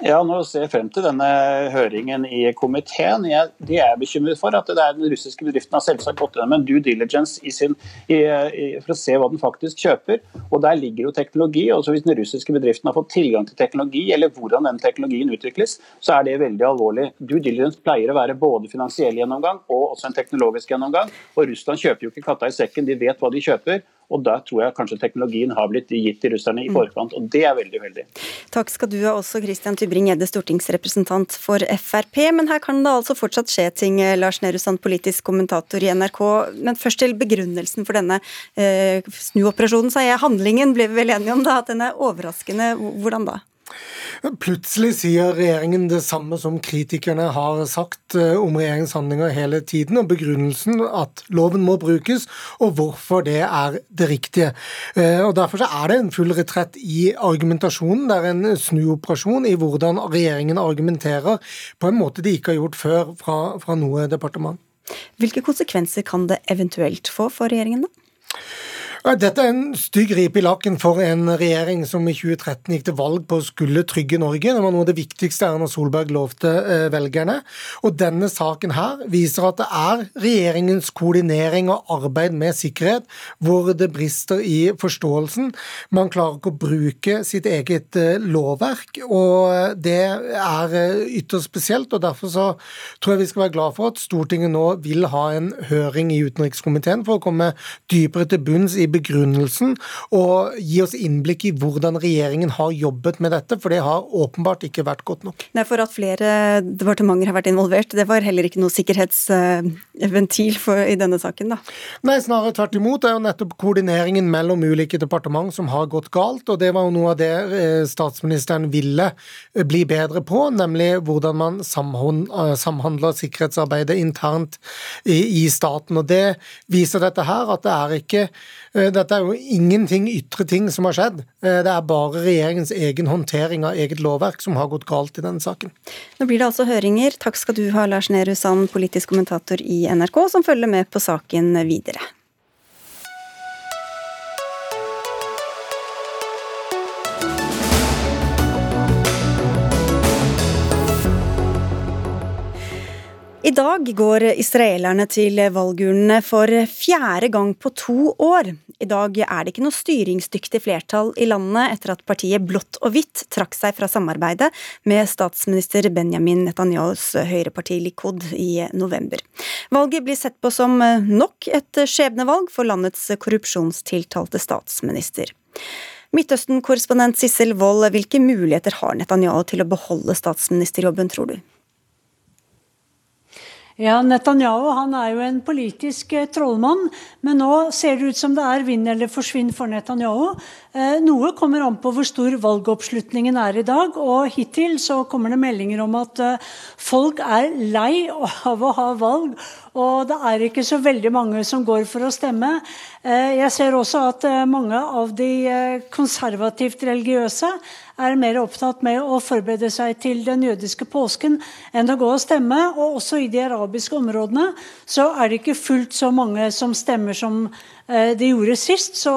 Ja, nå ser jeg frem til denne høringen i komiteen. Jeg, de er bekymret for at det er den russiske bedriften har selvsagt gått gjennom en due diligence i sin, i, i, for å se hva den faktisk kjøper. og Der ligger jo teknologi. og Hvis den russiske bedriften har fått tilgang til teknologi, eller hvordan den teknologien utvikles, så er det veldig alvorlig. Due diligence pleier å være både finansiell gjennomgang og også en teknologisk gjennomgang. og Russland kjøper jo ikke katta i sekken, de vet hva de kjøper. Og da tror jeg kanskje teknologien har blitt gitt til russerne i mm. forkant, og det er veldig uheldig. Takk skal du ha også, Christian Tybring-Gjedde, stortingsrepresentant for Frp. Men her kan det altså fortsatt skje ting, eh, Lars Nehru Sand, politisk kommentator i NRK. Men først til begrunnelsen for denne eh, snuoperasjonen, sa jeg. Handlingen ble vi vel enige om da, at den er overraskende. Hvordan da? Plutselig sier regjeringen det samme som kritikerne har sagt eh, om regjeringens handlinger hele tiden, og begrunnelsen at loven må brukes, og hvorfor det er det riktige. Eh, og Derfor er det en full retrett i argumentasjonen. Det er en snuoperasjon i hvordan regjeringen argumenterer på en måte de ikke har gjort før fra, fra noe departement. Hvilke konsekvenser kan det eventuelt få for regjeringen, da? Dette er en stygg ripe i lakken for en regjering som i 2013 gikk til valg på å skulle trygge Norge. Det var noe av det viktigste Erna Solberg lovte eh, velgerne. Og denne saken her viser at det er regjeringens koordinering og arbeid med sikkerhet hvor det brister i forståelsen. Man klarer ikke å bruke sitt eget eh, lovverk, og det er eh, ytterst spesielt. og Derfor så tror jeg vi skal være glad for at Stortinget nå vil ha en høring i utenrikskomiteen for å komme dypere til bunns i begrunnelsen og gi oss innblikk i hvordan regjeringen har jobbet med dette, for det har åpenbart ikke vært godt nok. Nei, For at flere departementer har vært involvert, det var heller ikke noe sikkerhetsventil for, i denne saken, da? Nei, snarere tvert imot. Det er jo nettopp koordineringen mellom ulike departement som har gått galt, og det var jo noe av det eh, statsministeren ville eh, bli bedre på, nemlig hvordan man eh, samhandler sikkerhetsarbeidet internt i, staten. Og det viser dette her, at det er ikke dette er jo ingenting ytre ting som har skjedd. Eh, det er bare regjeringens egen håndtering av eget lovverk som har gått galt i denne saken. Nå blir det altså høringer. Takk skal du ha, Lars Nehru Sand, politisk kommentator i NRK, som følger med på saken videre. I dag går israelerne til valgurnene for fjerde gang på to år. I dag er det ikke noe styringsdyktig flertall i landet etter at partiet Blått og hvitt trakk seg fra samarbeidet med statsminister Benjamin Netanyahus høyreparti Likud i november. Valget blir sett på som nok et skjebnevalg for landets korrupsjonstiltalte statsminister. Midtøsten-korrespondent Sissel Wold, hvilke muligheter har Netanyahu til å beholde statsministerjobben, tror du? Ja, Netanyahu han er jo en politisk eh, trollmann, men nå ser det ut som det er vinn eller forsvinn for Netanyahu. Eh, noe kommer an på hvor stor valgoppslutningen er i dag. og Hittil så kommer det meldinger om at eh, folk er lei av å ha valg. Og det er ikke så veldig mange som går for å stemme. Jeg ser også at mange av de konservativt religiøse er mer opptatt med å forberede seg til den jødiske påsken enn å gå og stemme. Og også i de arabiske områdene så er det ikke fullt så mange som stemmer som Eh, det gjorde sist. Så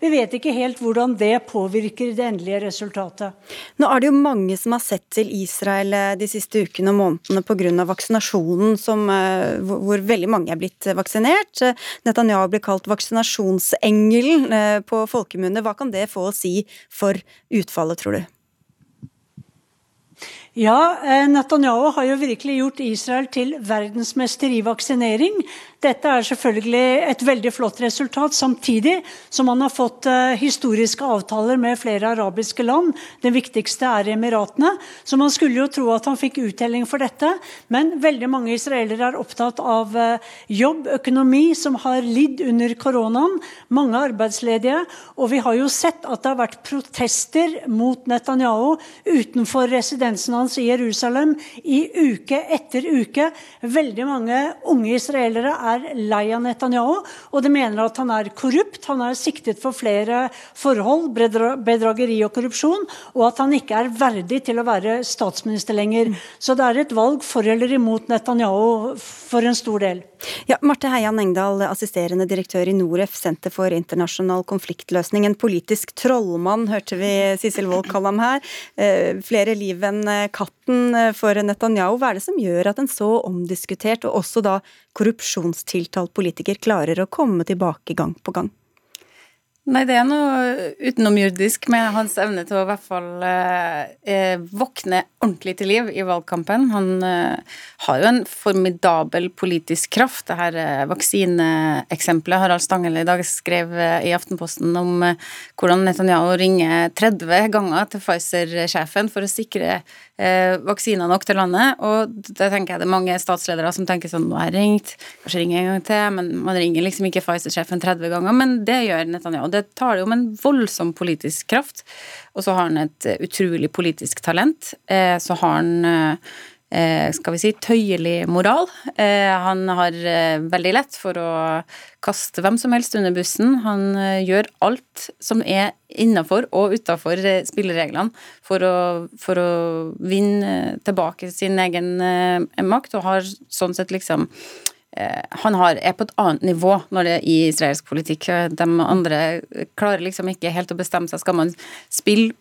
vi vet ikke helt hvordan det påvirker det endelige resultatet. Nå er det jo mange som har sett til Israel eh, de siste ukene og månedene pga. vaksinasjonen, som, eh, hvor veldig mange er blitt vaksinert. Netanyahu blir kalt vaksinasjonsengelen på folkemunne. Hva kan det få å si for utfallet, tror du? Ja, Netanyahu har jo virkelig gjort Israel til verdensmester i vaksinering. Dette er selvfølgelig et veldig flott resultat, samtidig som man har fått uh, historiske avtaler med flere arabiske land. Den viktigste er Emiratene. Så man skulle jo tro at han fikk uttelling for dette. Men veldig mange israelere er opptatt av uh, jobb, økonomi, som har lidd under koronaen. Mange arbeidsledige. Og vi har jo sett at det har vært protester mot Netanyahu utenfor residensen hans i Jerusalem i uke etter uke. Veldig mange unge israelere er er lei av Netanyahu, og de mener at han er korrupt. Han er siktet for flere forhold, bedrageri og korrupsjon, og at han ikke er verdig til å være statsminister lenger. Så det er et valg for eller imot Netanyahu for en stor del. Ja, Marte Heian Engdahl, assisterende direktør i Noref, Senter for internasjonal konfliktløsning. En politisk trollmann, hørte vi Sissel Wold kalle ham her. Eh, flere liv enn katten for Netanyahu. Hva er det som gjør at en så omdiskutert og også da korrupsjonstiltalt politiker klarer å komme tilbake gang på gang? Nei, det er noe utenomjordisk med hans evne til å i hvert fall eh, eh, våkne ordentlig til liv i valgkampen. Han uh, har jo en formidabel politisk kraft. Det her uh, vaksineeksempelet Harald Stangel i dag skrev uh, i Aftenposten om hvordan Netanyahu ringer 30 ganger til Pfizer-sjefen for å sikre vaksiner nok til landet. Og det tenker jeg det er mange statsledere som tenker sånn Nå har jeg ringt, kanskje ringer jeg en gang til, men man ringer liksom ikke Pfizer-sjefen 30 ganger. Men det gjør Netanyahu det tar jo om en voldsom politisk kraft. Og så har han et utrolig politisk talent. Eh, så har han eh, skal vi si, tøyelig moral. Han har veldig lett for å kaste hvem som helst under bussen. Han gjør alt som er innafor og utafor spillereglene for å, for å vinne tilbake sin egen makt, og har sånn sett liksom Eh, han har, er på et annet nivå når det er i israelsk politikk. De andre klarer liksom ikke helt å bestemme seg. Skal man spille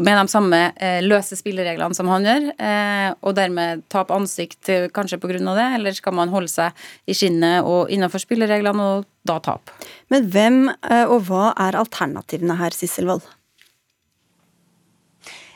med de samme eh, løse spillereglene som han gjør, eh, og dermed tape ansikt kanskje pga. det, eller skal man holde seg i skinnet og innenfor spillereglene og da tape? Men hvem og hva er alternativene her, Sisselvold?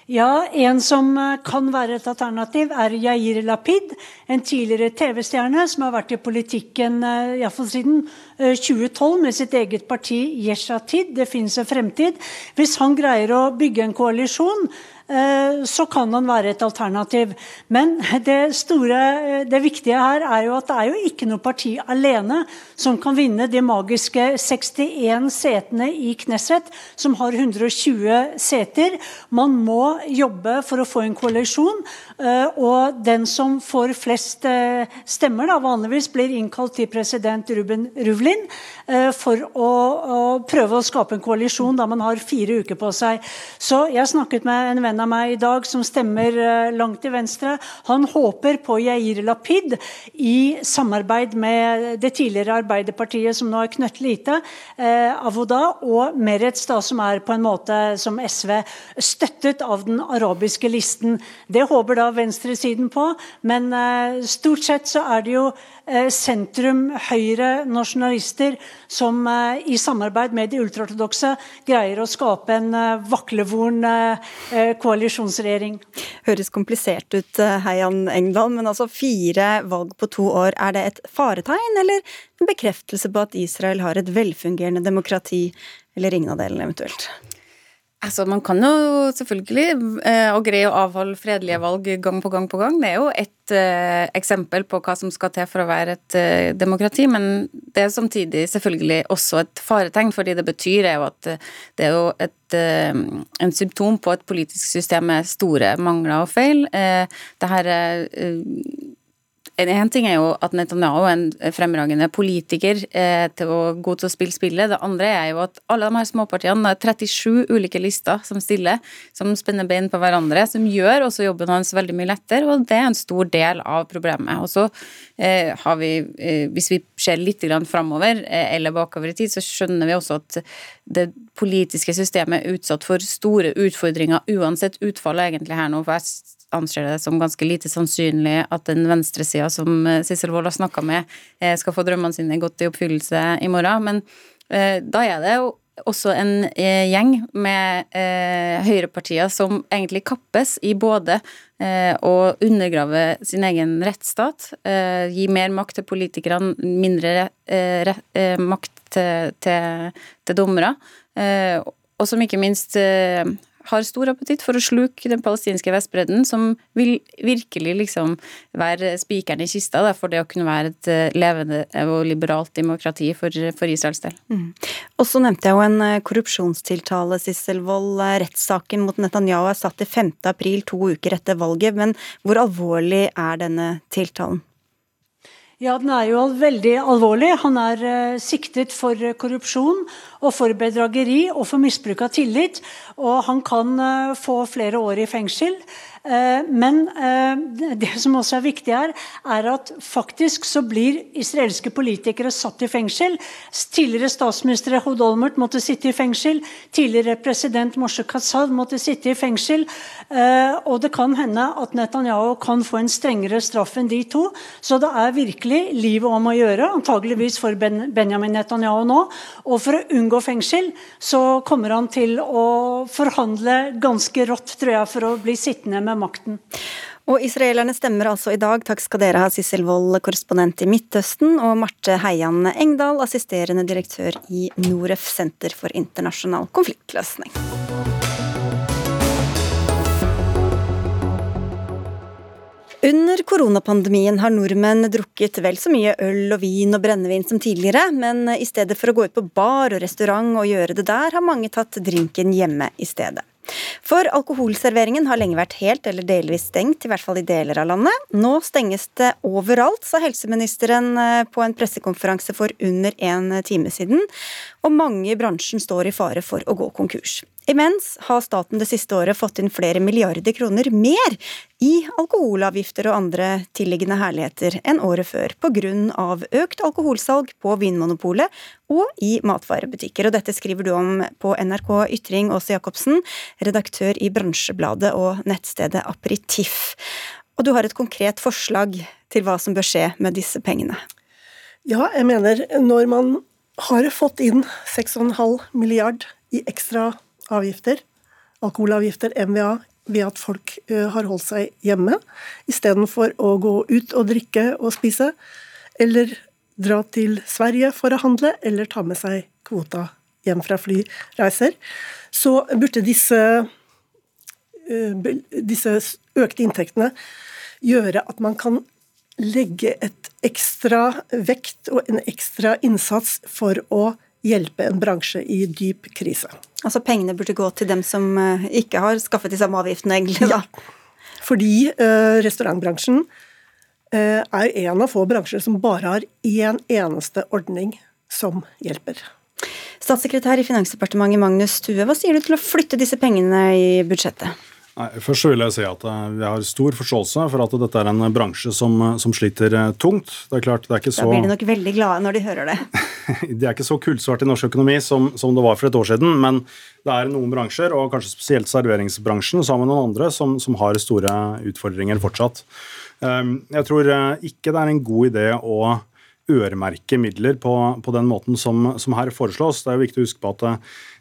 Ja, en som eh, kan være et alternativ, er Yair Lapid. En tidligere TV-stjerne som har vært i politikken eh, iallfall siden 2012 eh, med sitt eget parti Yeshatid. Det finnes en fremtid. Hvis han greier å bygge en koalisjon Eh, så kan han være et alternativ. Men det store, eh, det viktige her er jo at det er jo ikke noe parti alene som kan vinne de magiske 61 setene i Knesset, som har 120 seter. Man må jobbe for å få en koalisjon. Og den som får flest stemmer, da vanligvis blir innkalt til president Ruben Ruvlin for å, å prøve å skape en koalisjon da man har fire uker på seg. Så jeg snakket med en venn av meg i dag som stemmer eh, langt til venstre. Han håper på Yair Lapid i samarbeid med det tidligere Arbeiderpartiet, som nå er knøttlite, eh, Avoda, og Meretz, da, som er på en måte som SV, støttet av den arabiske listen. Det håper da venstresiden på, men eh, stort sett så er det jo Eh, sentrum høyre nasjonalister som eh, i samarbeid med de ultraortodokse greier å skape en eh, vaklevoren koalisjonsregjering. Høres komplisert ut, Heian Engdahl, men altså fire valg på to år. Er det et faretegn, eller en bekreftelse på at Israel har et velfungerende demokrati, eller ingen av delene eventuelt? Altså, Man kan jo selvfølgelig eh, å greie å avholde fredelige valg gang på gang på gang. Det er jo et eh, eksempel på hva som skal til for å være et eh, demokrati, men det er samtidig selvfølgelig også et faretegn, fordi det betyr jo at eh, det er jo et, eh, en symptom på et politisk system med store mangler og feil. Eh, det her en ting er jo at Netanyahu er en fremragende politiker eh, til å god til å spille spillet. Det andre er jo at alle de her småpartiene, er 37 ulike lister som stiller, som spenner bein på hverandre, som gjør også jobben hans veldig mye lettere, og det er en stor del av problemet. Og så eh, har vi, eh, hvis vi ser litt framover eh, eller bakover i tid, så skjønner vi også at det politiske systemet er utsatt for store utfordringer uansett utfallet egentlig her nå. for jeg anser det som ganske lite sannsynlig at den venstresida som eh, Sissel Wold har snakka med, eh, skal få drømmene sine godt i oppfyllelse i morgen. Men eh, da er det jo også en gjeng med høyrepartier som egentlig kappes i både å undergrave sin egen rettsstat, gi mer makt til politikerne, mindre makt til, til, til dommere, og som ikke minst har stor appetitt for å sluke den palestinske Vestbredden, som vil virkelig liksom være spikeren i kista da, for det å kunne være et eh, levende og liberalt demokrati for, for Israels del. Mm. Og så nevnte jeg jo en eh, korrupsjonstiltale, Sissel Wold. Eh, rettssaken mot Netanyahu er satt til 5. april, to uker etter valget. Men hvor alvorlig er denne tiltalen? Ja, den er jo veldig alvorlig. Han er eh, siktet for korrupsjon og for bedrageri og for misbruk av tillit. Og han kan eh, få flere år i fengsel. Eh, men eh, det som også er viktig her, er at faktisk så blir israelske politikere satt i fengsel. Tidligere statsminister Ehud Olmert måtte sitte i fengsel. Tidligere president Moshe Kassad måtte sitte i fengsel. Eh, og det kan hende at Netanyahu kan få en strengere straff enn de to. Så det er virkelig livet om å gjøre, antageligvis for Benjamin Netanyahu nå. Og for å unngå fengsel så kommer han til å forhandle ganske rått, tror jeg, for å bli sittende med makten. Og israelerne stemmer altså i dag. Takk skal dere ha, Sissel Wold, korrespondent i Midtøsten, og Marte Heian Engdahl, assisterende direktør i Noref, senter for internasjonal konfliktløsning. Under koronapandemien har nordmenn drukket vel så mye øl og vin og brennevin som tidligere, men i stedet for å gå ut på bar og restaurant og gjøre det der, har mange tatt drinken hjemme i stedet. For alkoholserveringen har lenge vært helt eller delvis stengt, i hvert fall i deler av landet. Nå stenges det overalt, sa helseministeren eh, på en pressekonferanse for under en time siden. Og mange i bransjen står i fare for å gå konkurs. Imens har staten det siste året fått inn flere milliarder kroner mer i alkoholavgifter og andre tilliggende herligheter enn året før, pga. økt alkoholsalg på Vinmonopolet og i matvarebutikker. Og dette skriver du om på NRK Ytring, Åse Jacobsen, redaktør i Bransjebladet og nettstedet Aperitif. Og du har et konkret forslag til hva som bør skje med disse pengene? Ja, jeg mener når man har fått inn 6,5 milliard i ekstra avgifter, alkoholavgifter, MVA, ved at folk har holdt seg hjemme istedenfor å gå ut og drikke og spise, eller dra til Sverige for å handle, eller ta med seg kvota hjem fra flyreiser, så burde disse, disse økte inntektene gjøre at man kan legge et ekstra vekt og en ekstra innsats for å hjelpe en bransje i dyp krise. Altså pengene burde gå til dem som eh, ikke har skaffet de samme avgiftene, egentlig? da. Ja. Fordi uh, restaurantbransjen uh, er en av få bransjer som bare har én eneste ordning som hjelper. Statssekretær i Finansdepartementet Magnus Tue, hva sier du til å flytte disse pengene i budsjettet? Nei, først så vil jeg si at eh, Vi har stor forståelse for at dette er en bransje som, som sliter eh, tungt. Det er klart, det er ikke så... Da blir de nok veldig glade når de hører det. [laughs] det er ikke så kullsvart i norsk økonomi som, som, det var for et år siden. Men det er noen bransjer, og kanskje spesielt serveringsbransjen, sammen med noen andre, som, som har store utfordringer fortsatt. Ehm, jeg tror eh, ikke det er en god idé å øremerke midler på, på den måten som, som, her foreslås. Det er jo viktig å huske på at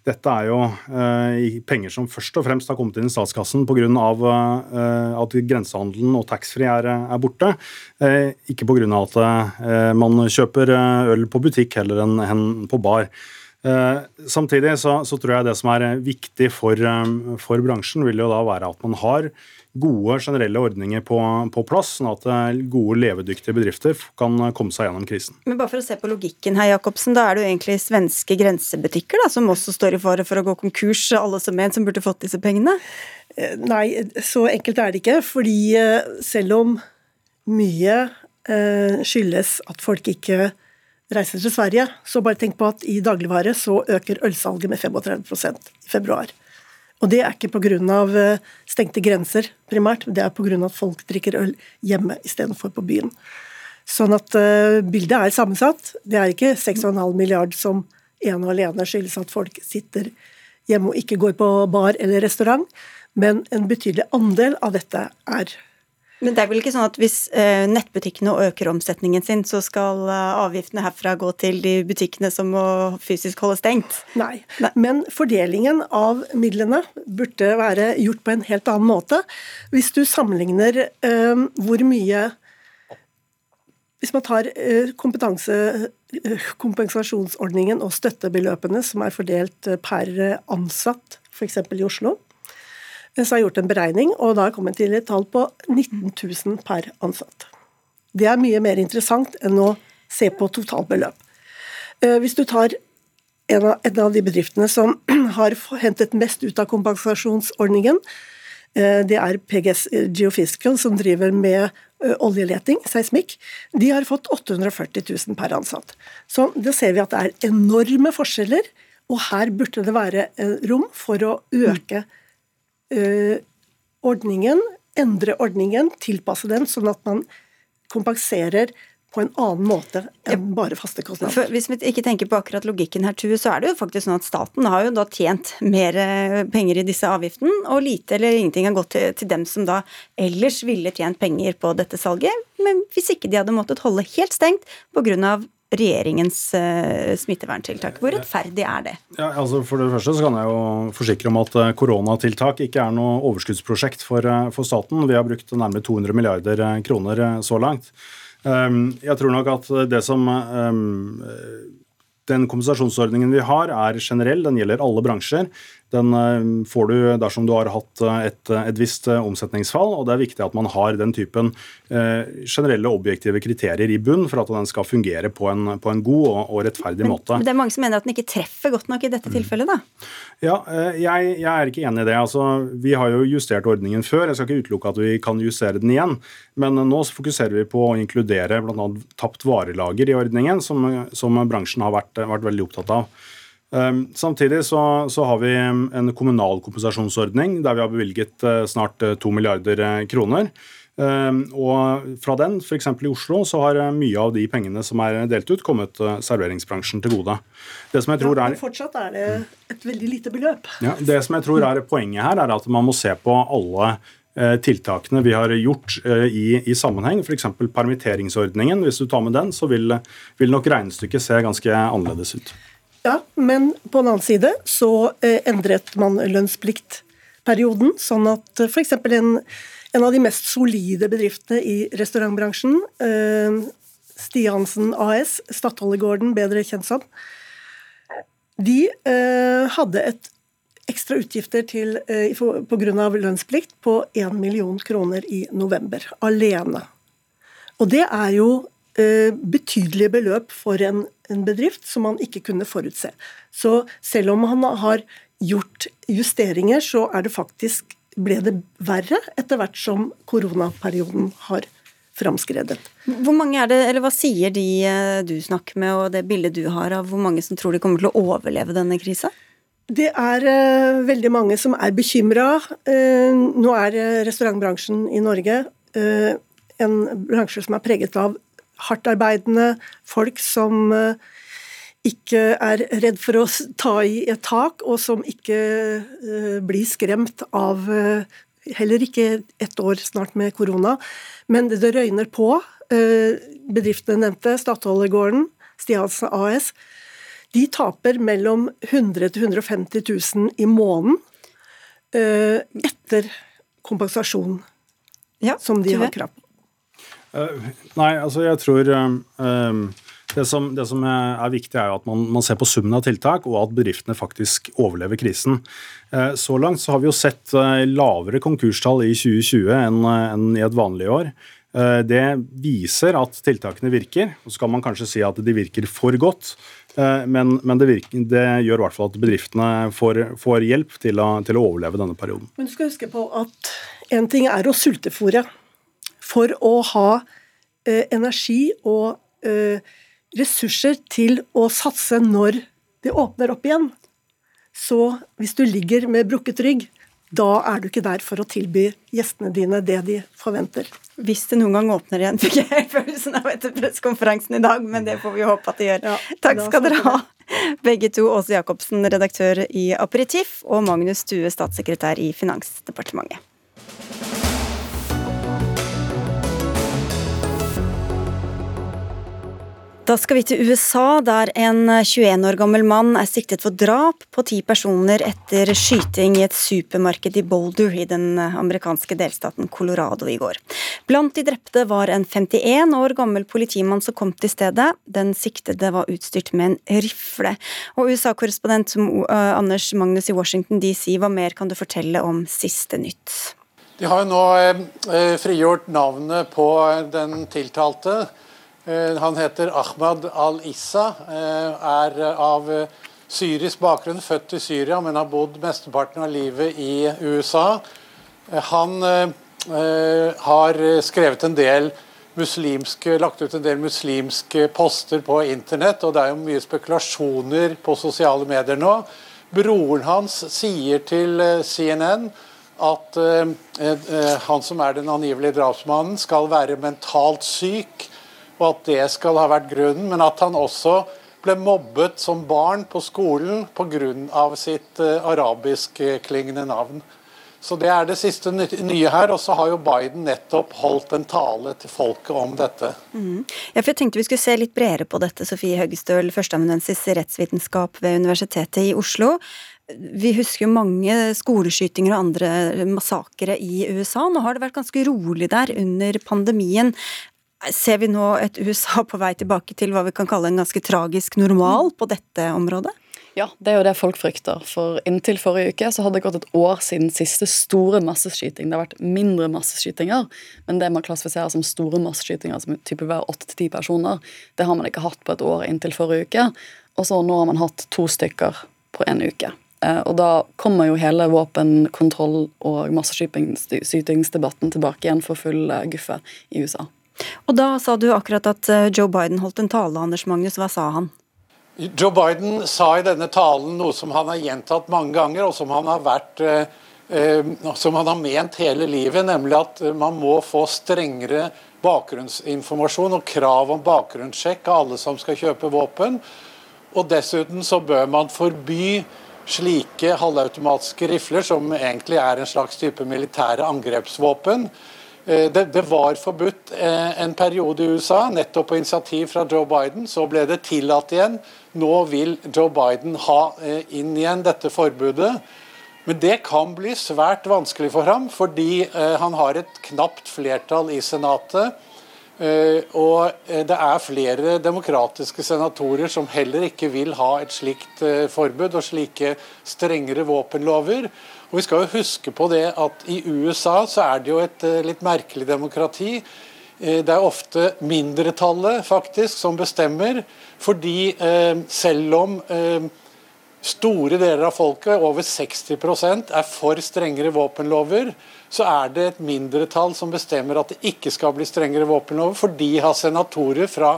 dette er jo uh, penger som først og fremst har kommet inn i statskassen pga. Uh, at grensehandelen og taxfree er, er borte. Uh, ikke pga. at uh, man kjøper øl på butikk heller enn, på bar. Samtidig så, tror jeg det som er viktig for bransjen, vil jo da være at man har gode generelle ordninger på, på, plass, sånn at eh, gode, levedyktige bedrifter kan komme seg gjennom krisen. Men bare for å se på logikken her, Jacobsen, da er det jo egentlig svenske grensebutikker da, som også står i fare for å gå konkurs, alle som en som burde fått disse pengene? Eh, nei, så enkelt er det ikke. Fordi eh, selv om mye eh, skyldes at folk ikke reiser til Sverige. Så bare tenk på at i dagligvare så øker ølsalget med 35% i februar. Og det er ikke pga. Eh, stengte grenser primært, det er pga. at folk drikker øl hjemme istedenfor på byen. Sånn at uh, bildet er sammensatt. Det er ikke 6,5 milliard som ene og alene skyldes at folk sitter hjemme og ikke går på bar eller restaurant, men en betydelig andel av dette er men det er vel ikke sånn at hvis eh, nettbutikkene øker omsetningen sin, så skal eh, avgiftene herfra gå til de butikkene som må fysisk holde stengt? Nei, men fordelingen av midlene burde være gjort på en helt annen måte. Hvis du sammenligner eh, hvor mye Hvis man tar kompensasjonsordningen og støttebeløpene som er fordelt per ansatt, f.eks. i Oslo, så har jeg gjort en beregning, og da har jeg kommet til et tall på 19 000 per ansatt. Det er mye mer interessant enn å se på totalbeløp. Eh, hvis du tar en av, en av de bedriftene som [clears throat] har hentet mest ut av kompensasjonsordningen, eh, det er PGS Geofiscal, som driver med eh, oljeleting, seismikk. De har fått 840 000 per ansatt. Så da ser vi at det er enorme forskjeller, og her burde det være rom for å øke mm Eh, ordningen, endre ordningen, tilpasse den, sånn at man kompenserer på en annen måte enn bare faste kostnader. For hvis vi ikke tenker på akkurat logikken her, Tue, så er det jo faktisk sånn at staten har jo da tjent mer eh, penger i disse avgiftene, og lite eller ingenting har gått til, til dem som da ellers ville tjent penger på dette salget, men hvis ikke de hadde måttet holde helt stengt pga regjeringens uh, smitteverntiltak. Hvor rettferdig er det? Ja, altså For det første så kan jeg jo forsikre om at eh, koronatiltak ikke er noe overskuddsprosjekt for, eh, for staten. Vi har brukt nærmere 200 milliarder kroner så langt. Um, jeg tror nok at det som um, den kompensasjonsordningen vi har, er generell. Den gjelder alle bransjer. Den eh, får du dersom du har hatt eh, et, et, visst eh, omsetningsfall, og det er viktig at man har den typen generelle objektive kriterier i bunn for at den skal fungere på en, på en god og, og rettferdig måte. Men det er mange som mener at den ikke treffer godt nok i dette tilfellet, da? Ja, jeg, jeg er ikke enig i det. Altså, vi har jo justert ordningen før. Jeg skal ikke utelukke at vi kan justere den igjen. Men nå fokuserer vi på å inkludere bl.a. tapt varelager i ordningen, som, som bransjen har vært, vært veldig opptatt av. Ehm, samtidig så, så, har vi en kommunal kompensasjonsordning der vi har bevilget eh, snart 2 milliarder eh, kroner. Ehm, og fra den, f.eks. i Oslo, så har mye av de pengene som er delt ut, kommet serveringsbransjen til gode. Det som jeg tror er, ja, men fortsatt er det et veldig lite beløp. Ja, det som jeg tror er poenget her, er at man må se på alle tiltakene vi har gjort i, i sammenheng, f.eks. permitteringsordningen. Hvis du tar med den, så vil, vil nok regnestykket se ganske annerledes ut. Ja, men på den annen side så eh, endret man lønnspliktperioden, sånn at eh, f.eks. En, en av de mest solide bedriftene i restaurantbransjen, eh, Stiansen AS, Stadholdergården bedre kjent som, de hadde et ekstra utgifter til, pga. lønnsplikt på 1 million kroner i november, alene. Og det er jo Eh, betydelige beløp for en, en, bedrift som han ikke kunne forutse. Så selv om han har gjort justeringer, så er det faktisk ble det verre etter hvert som koronaperioden har framskredet. Hvor mange er det, eller Hva sier de eh, du snakker med og det bildet du har av hvor mange som tror de kommer til å overleve denne krisa? Det er uh, veldig mange som er bekymra. Uh, nå er restaurantbransjen i Norge uh, en bransje som er preget av hardtarbeidende folk som eh, ikke er redd for å ta i et tak, og som ikke uh, blir skremt av uh, Heller ikke ett år snart med korona. Men det, røyner på. Bedriftene nevnte, Stadholdergården, Stiansen AS, de taper mellom 100 000 150 000 i måneden etter kompensasjon ja, som de har krav på. Uh, nei, altså jeg tror um, det, som, det som, er viktig, er jo at man, man, ser på summen av tiltak, og at bedriftene faktisk overlever krisen. Uh, så langt så har vi jo sett uh, lavere konkurstall i 2020 enn, enn i et vanlig år. Det viser at tiltakene virker. Så kan man kanskje si at de virker for godt, men, men det, virker, det, gjør i hvert fall at bedriftene får, får hjelp til å, til å overleve denne perioden. Men du skal huske på at en ting er å sultefòre for å ha eh, energi og eh, ressurser til å satse når det åpner opp igjen. Så hvis du ligger med brukket rygg, da er du ikke der for å tilby gjestene dine det de forventer. Hvis det noen gang åpner igjen, [laughs] fikk jeg følelsen av etter pressekonferansen i dag, men det får vi håpe at det gjør. Ja, Takk skal dere ha, begge to. Åse Jacobsen, redaktør i Aperitif, og Magnus Stue, statssekretær i Finansdepartementet. Da skal vi til USA, der en 21 år gammel mann er siktet for drap på ti personer etter skyting i et supermarked i Boulder i den amerikanske delstaten Colorado i går. Blant de drepte var en 51 år gammel politimann som kom til stedet. Den siktede var utstyrt med en rifle. Og USA-korrespondent uh, Anders Magnus i Washington DC, hva mer kan du fortelle om siste nytt? De har jo nå eh, frigjort navnet på den tiltalte. Eh, han heter Ahmad al-Issa, eh, er av syrisk bakgrunn, født i Syria, men har bodd mesteparten av livet i USA. Eh, han har skrevet en del muslimske, lagt ut en del muslimske poster på internett, og det er jo mye spekulasjoner på sosiale medier nå. Broren hans sier til CNN at han som er den angivelige drapsmannen, skal være mentalt syk og at det skal ha vært grunnen, men at han også ble mobbet som barn på skolen pga. sitt uh, arabiskklingende navn. Så Det er det siste nye her. Og så har jo Biden nettopp holdt en tale til folket om dette. Mm. Ja, for jeg tenkte vi skulle se litt bredere på dette, Sofie Høgestøl, førsteamanuensis i rettsvitenskap ved Universitetet i Oslo. Vi husker jo mange skoleskytinger og andre massakre i USA. Nå har det vært ganske rolig der under pandemien. Ser vi nå et USA på vei tilbake til hva vi kan kalle en ganske tragisk normal på dette området? Ja, det er jo det folk frykter. For inntil forrige uke så hadde det gått et år siden siste store masseskyting. Det har vært mindre masseskytinger, men det man klassifiserer som store masseskytinger, som type hver åtte til ti personer, det har man ikke hatt på et år inntil forrige uke. Og så nå har man hatt to stykker på en uke. Eh, og da kommer jo hele våpenkontroll- og masseskytingsdebatten tilbake igjen for full eh, guffe i USA. Og da sa du akkurat at eh, Joe Biden holdt en tale, Anders Magnus. Hva sa han? Joe Biden sa i denne talen noe som han har gjentatt mange ganger, og som han har vært eh, eh, som han har ment hele livet, nemlig at man må få strengere bakgrunnsinformasjon og krav om bakgrunnssjekk av alle som skal kjøpe våpen. Og dessuten så bør man forby slike halvautomatiske rifler, som egentlig er en slags type militære angrepsvåpen. Eh, det, det, var forbudt eh, en periode i USA, nettopp på initiativ fra Joe Biden. Så ble det tillatt igjen. Nå vil Joe Biden ha eh, inn igjen dette forbudet. Men det kan bli svært vanskelig for ham, fordi han har et knapt flertall i Senatet. Og det er flere demokratiske senatorer som heller ikke vil ha et slikt forbud og slike strengere våpenlover. Og Vi skal jo huske på det at i USA så er det jo et eh, litt merkelig demokrati. Eh, det er ofte mindretallet faktisk som bestemmer, fordi eh, selv om store deler av folket, over 60% er for strengere våpenlover, så er det et mindretall som bestemmer at det ikke skal bli strengere våpenlover, for de har senatorer fra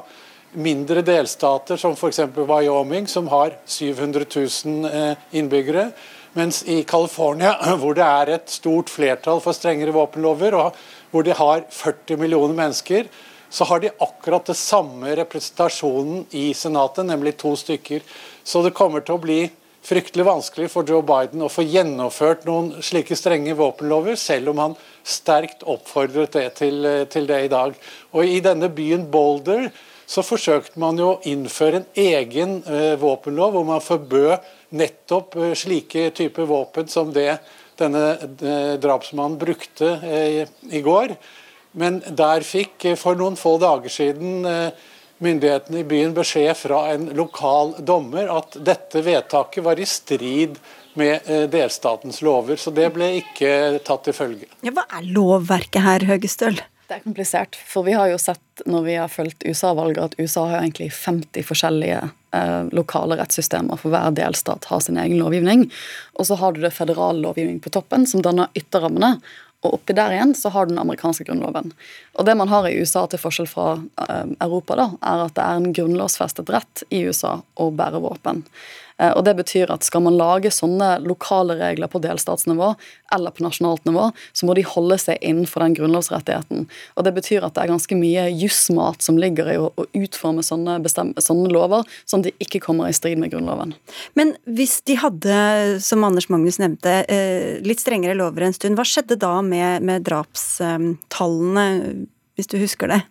mindre delstater, som f.eks. Wyoming, som har 700 000 innbyggere, mens i California, [clears throat] hvor det er et stort flertall for strengere våpenlover, og hvor de har 40 millioner mennesker, så har de akkurat det samme representasjonen i Senatet, nemlig to stykker. Så det kommer til å bli fryktelig vanskelig for Joe Biden å få gjennomført noen slike strenge våpenlover, selv om han sterkt oppfordret det til, til det i dag. Og I denne byen Boulder så forsøkte man jo å innføre en egen uh, våpenlov hvor man forbød nettopp eh, slike typer våpen som det denne eh, drapsmannen brukte eh, i går. Men der fikk for noen få dager siden myndighetene i byen beskjed fra en lokal dommer at dette vedtaket var i strid med delstatens lover. Så det ble ikke tatt til følge. Ja, hva er lovverket her, Høgestøl? Det er komplisert, for vi har jo sett når vi har fulgt USA-valget, at USA har egentlig 50 forskjellige eh, lokale rettssystemer, for hver delstat har sin egen lovgivning. Og så har du det federale lovgivning på toppen, som danner ytterrammene. og oppi der igjen så har du den amerikanske grunnloven. Og det man har i USA, til forskjell fra eh, Europa, da, er at det er en grunnlovsfestet rett i USA å bære våpen. Eh, og det betyr at Skal man lage sånne lokale regler på delstatsnivå eller på nasjonalt nivå, så må de holde seg innenfor den grunnlovsrettigheten. Og Det betyr at det er ganske mye jussmat som ligger i å, utforme sånne, sånne, lover, sånn at de ikke kommer i strid med Grunnloven. Men hvis de hadde, som Anders Magnus nevnte, eh, litt strengere lover en stund, hva skjedde da med, med drapstallene, hvis du husker det?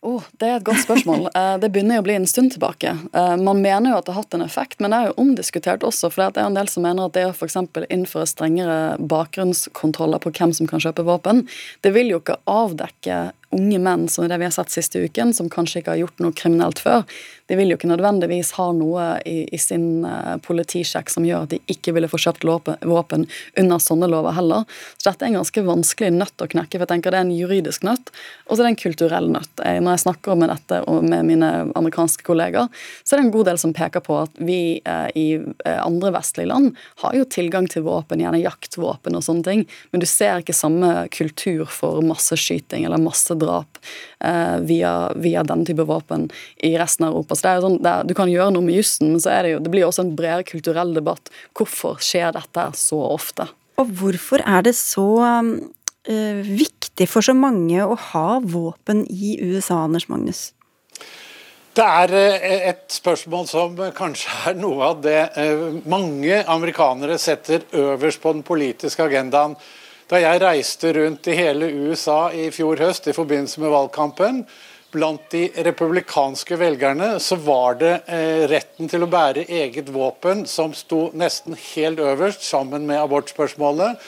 Oh, det er et godt spørsmål. [laughs] Eh, det begynner jo å bli en stund tilbake. Eh, man mener jo at det har hatt en effekt, men det er jo omdiskutert også. For det er en del som mener at det å f.eks. innføre strengere bakgrunnskontroller på hvem som kan kjøpe våpen, det vil jo ikke avdekke unge menn som det vi har sett siste uken, som kanskje ikke har gjort noe kriminelt før, de vil jo ikke nødvendigvis ha noe i, i sin uh, politisjekk som gjør at de ikke ville få kjøpt våpen under sånne lover heller. Så dette er en ganske vanskelig nøtt å knekke, for jeg tenker det er en juridisk nøtt, og så er det en kulturell nøtt. Jeg, når jeg snakker med dette med mine amerikanske kolleger, så er det en god del som peker på at vi uh, i andre vestlige land har jo tilgang til våpen, gjerne jaktvåpen og sånne ting, men du ser ikke samme kultur for masseskyting eller masse drap eh, via, via den type våpen i resten av Europa. Så det er jo sånn, er, Du kan gjøre noe med jussen, men så er det jo, det blir også en bredere kulturell debatt. Hvorfor skjer dette så ofte? Og hvorfor er det så uh, viktig for så mange å ha våpen i USA, Anders Magnus? Det er eh, et spørsmål som kanskje er noe av det eh, mange amerikanere setter øverst på den politiske agendaen. Da jeg reiste rundt i hele USA i fjor høst i forbindelse med valgkampen, blant de republikanske velgerne så var det eh, retten til å bære eget våpen som sto nesten helt øverst, sammen med abortspørsmålet.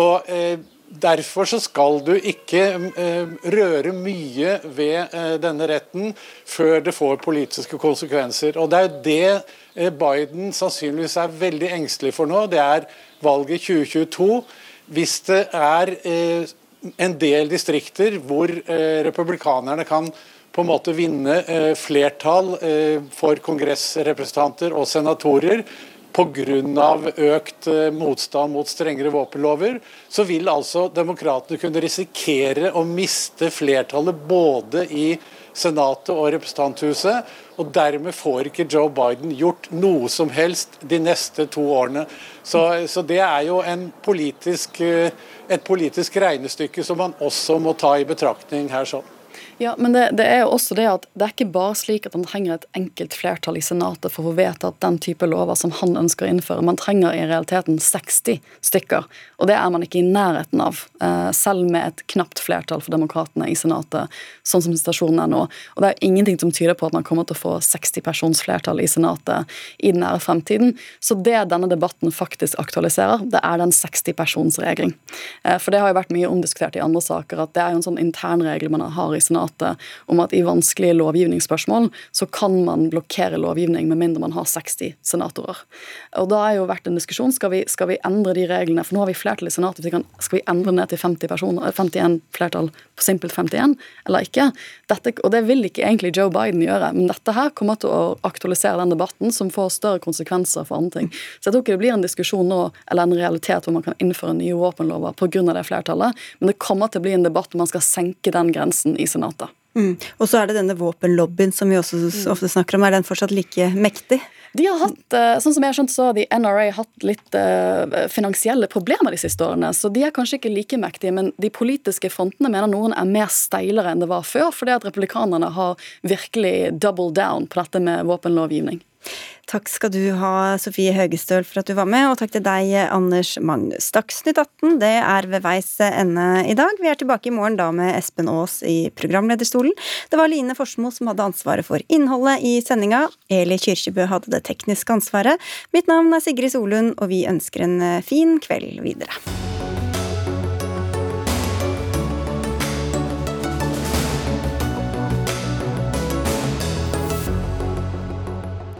Og eh, Derfor så skal du ikke eh, røre mye ved eh, denne retten før det får politiske konsekvenser. Og Det er det eh, Biden sannsynligvis er veldig engstelig for nå. Det er valget 2022 hvis det er eh, en del distrikter hvor eh, republikanerne kan på en måte vinne eh, flertall for kongressrepresentanter og senatorer pga. økt motstand mot strengere våpenlover, så vil altså demokratene kunne risikere å miste flertallet både i Senatet og Representanthuset. Og dermed får ikke Joe Biden gjort noe som helst de neste to årene. Så, så det er jo politisk, eh, et politisk regnestykke som man også må ta i betraktning her. sånn. Ja, men det, det, er jo også det at det er ikke bare slik at man trenger et enkelt flertall i Senatet for å få vedtatt den type lover som han ønsker å innføre. Man trenger i realiteten 60 stykker, og det er man ikke i nærheten av. Eh, selv med et knapt flertall for demokratene i Senatet, sånn som situasjonen er nå. Og det er ingenting som tyder på at man kommer til å få 60 persons flertall i Senatet i den nære fremtiden. Så det denne debatten faktisk aktualiserer, det er den 60 persons-regelen. Eh, for det har jo vært mye omdiskutert i andre saker at det er jo en sånn internregel man har i Senatet Senatet om at i vanskelige lovgivningsspørsmål så kan man blokkere lovgivning med mindre man har 60 senatorer. Og Da er jo vært en diskusjon skal vi, skal vi endre de reglene, for nå har vi flertall i Senatet, skal vi endre ned til 50 personer, 51 flertall på simpelt 51, eller ikke? Dette, og det vil ikke egentlig Joe Biden gjøre, men dette her kommer til å aktualisere den debatten som får større konsekvenser for andre ting. Så jeg tror ikke det blir en diskusjon nå, eller en realitet hvor man kan innføre nye våpenlover pga. det flertallet, men det kommer til å bli en debatt om man skal senke den grensen i Senatet. Mm. Og så er det denne våpenlobbyen som vi også mm. ofte snakker om. Er den fortsatt like mektig? De har hatt, eh, sånn som jeg har skjønt, så har de NRA hatt litt uh, finansielle problemer de siste årene. Så de er kanskje ikke like mektige, men de politiske frontene mener noen er mer steilere enn det var før, fordi at republikanerne har virkelig double down på dette med våpenlovgivning. Takk skal du ha, Sofie Høgestøl, for at du var med, og takk til deg, Anders Magnus. Dagsnytt 18 det er ved veis ende i dag. Vi er tilbake i morgen da med Espen Aas i programlederstolen. Det var Line Forsmo som hadde ansvaret for innholdet i sendinga. Eli Kyrkjebø hadde det tekniske ansvaret. Mitt navn er Sigrid Solund, og vi ønsker en fin kveld videre.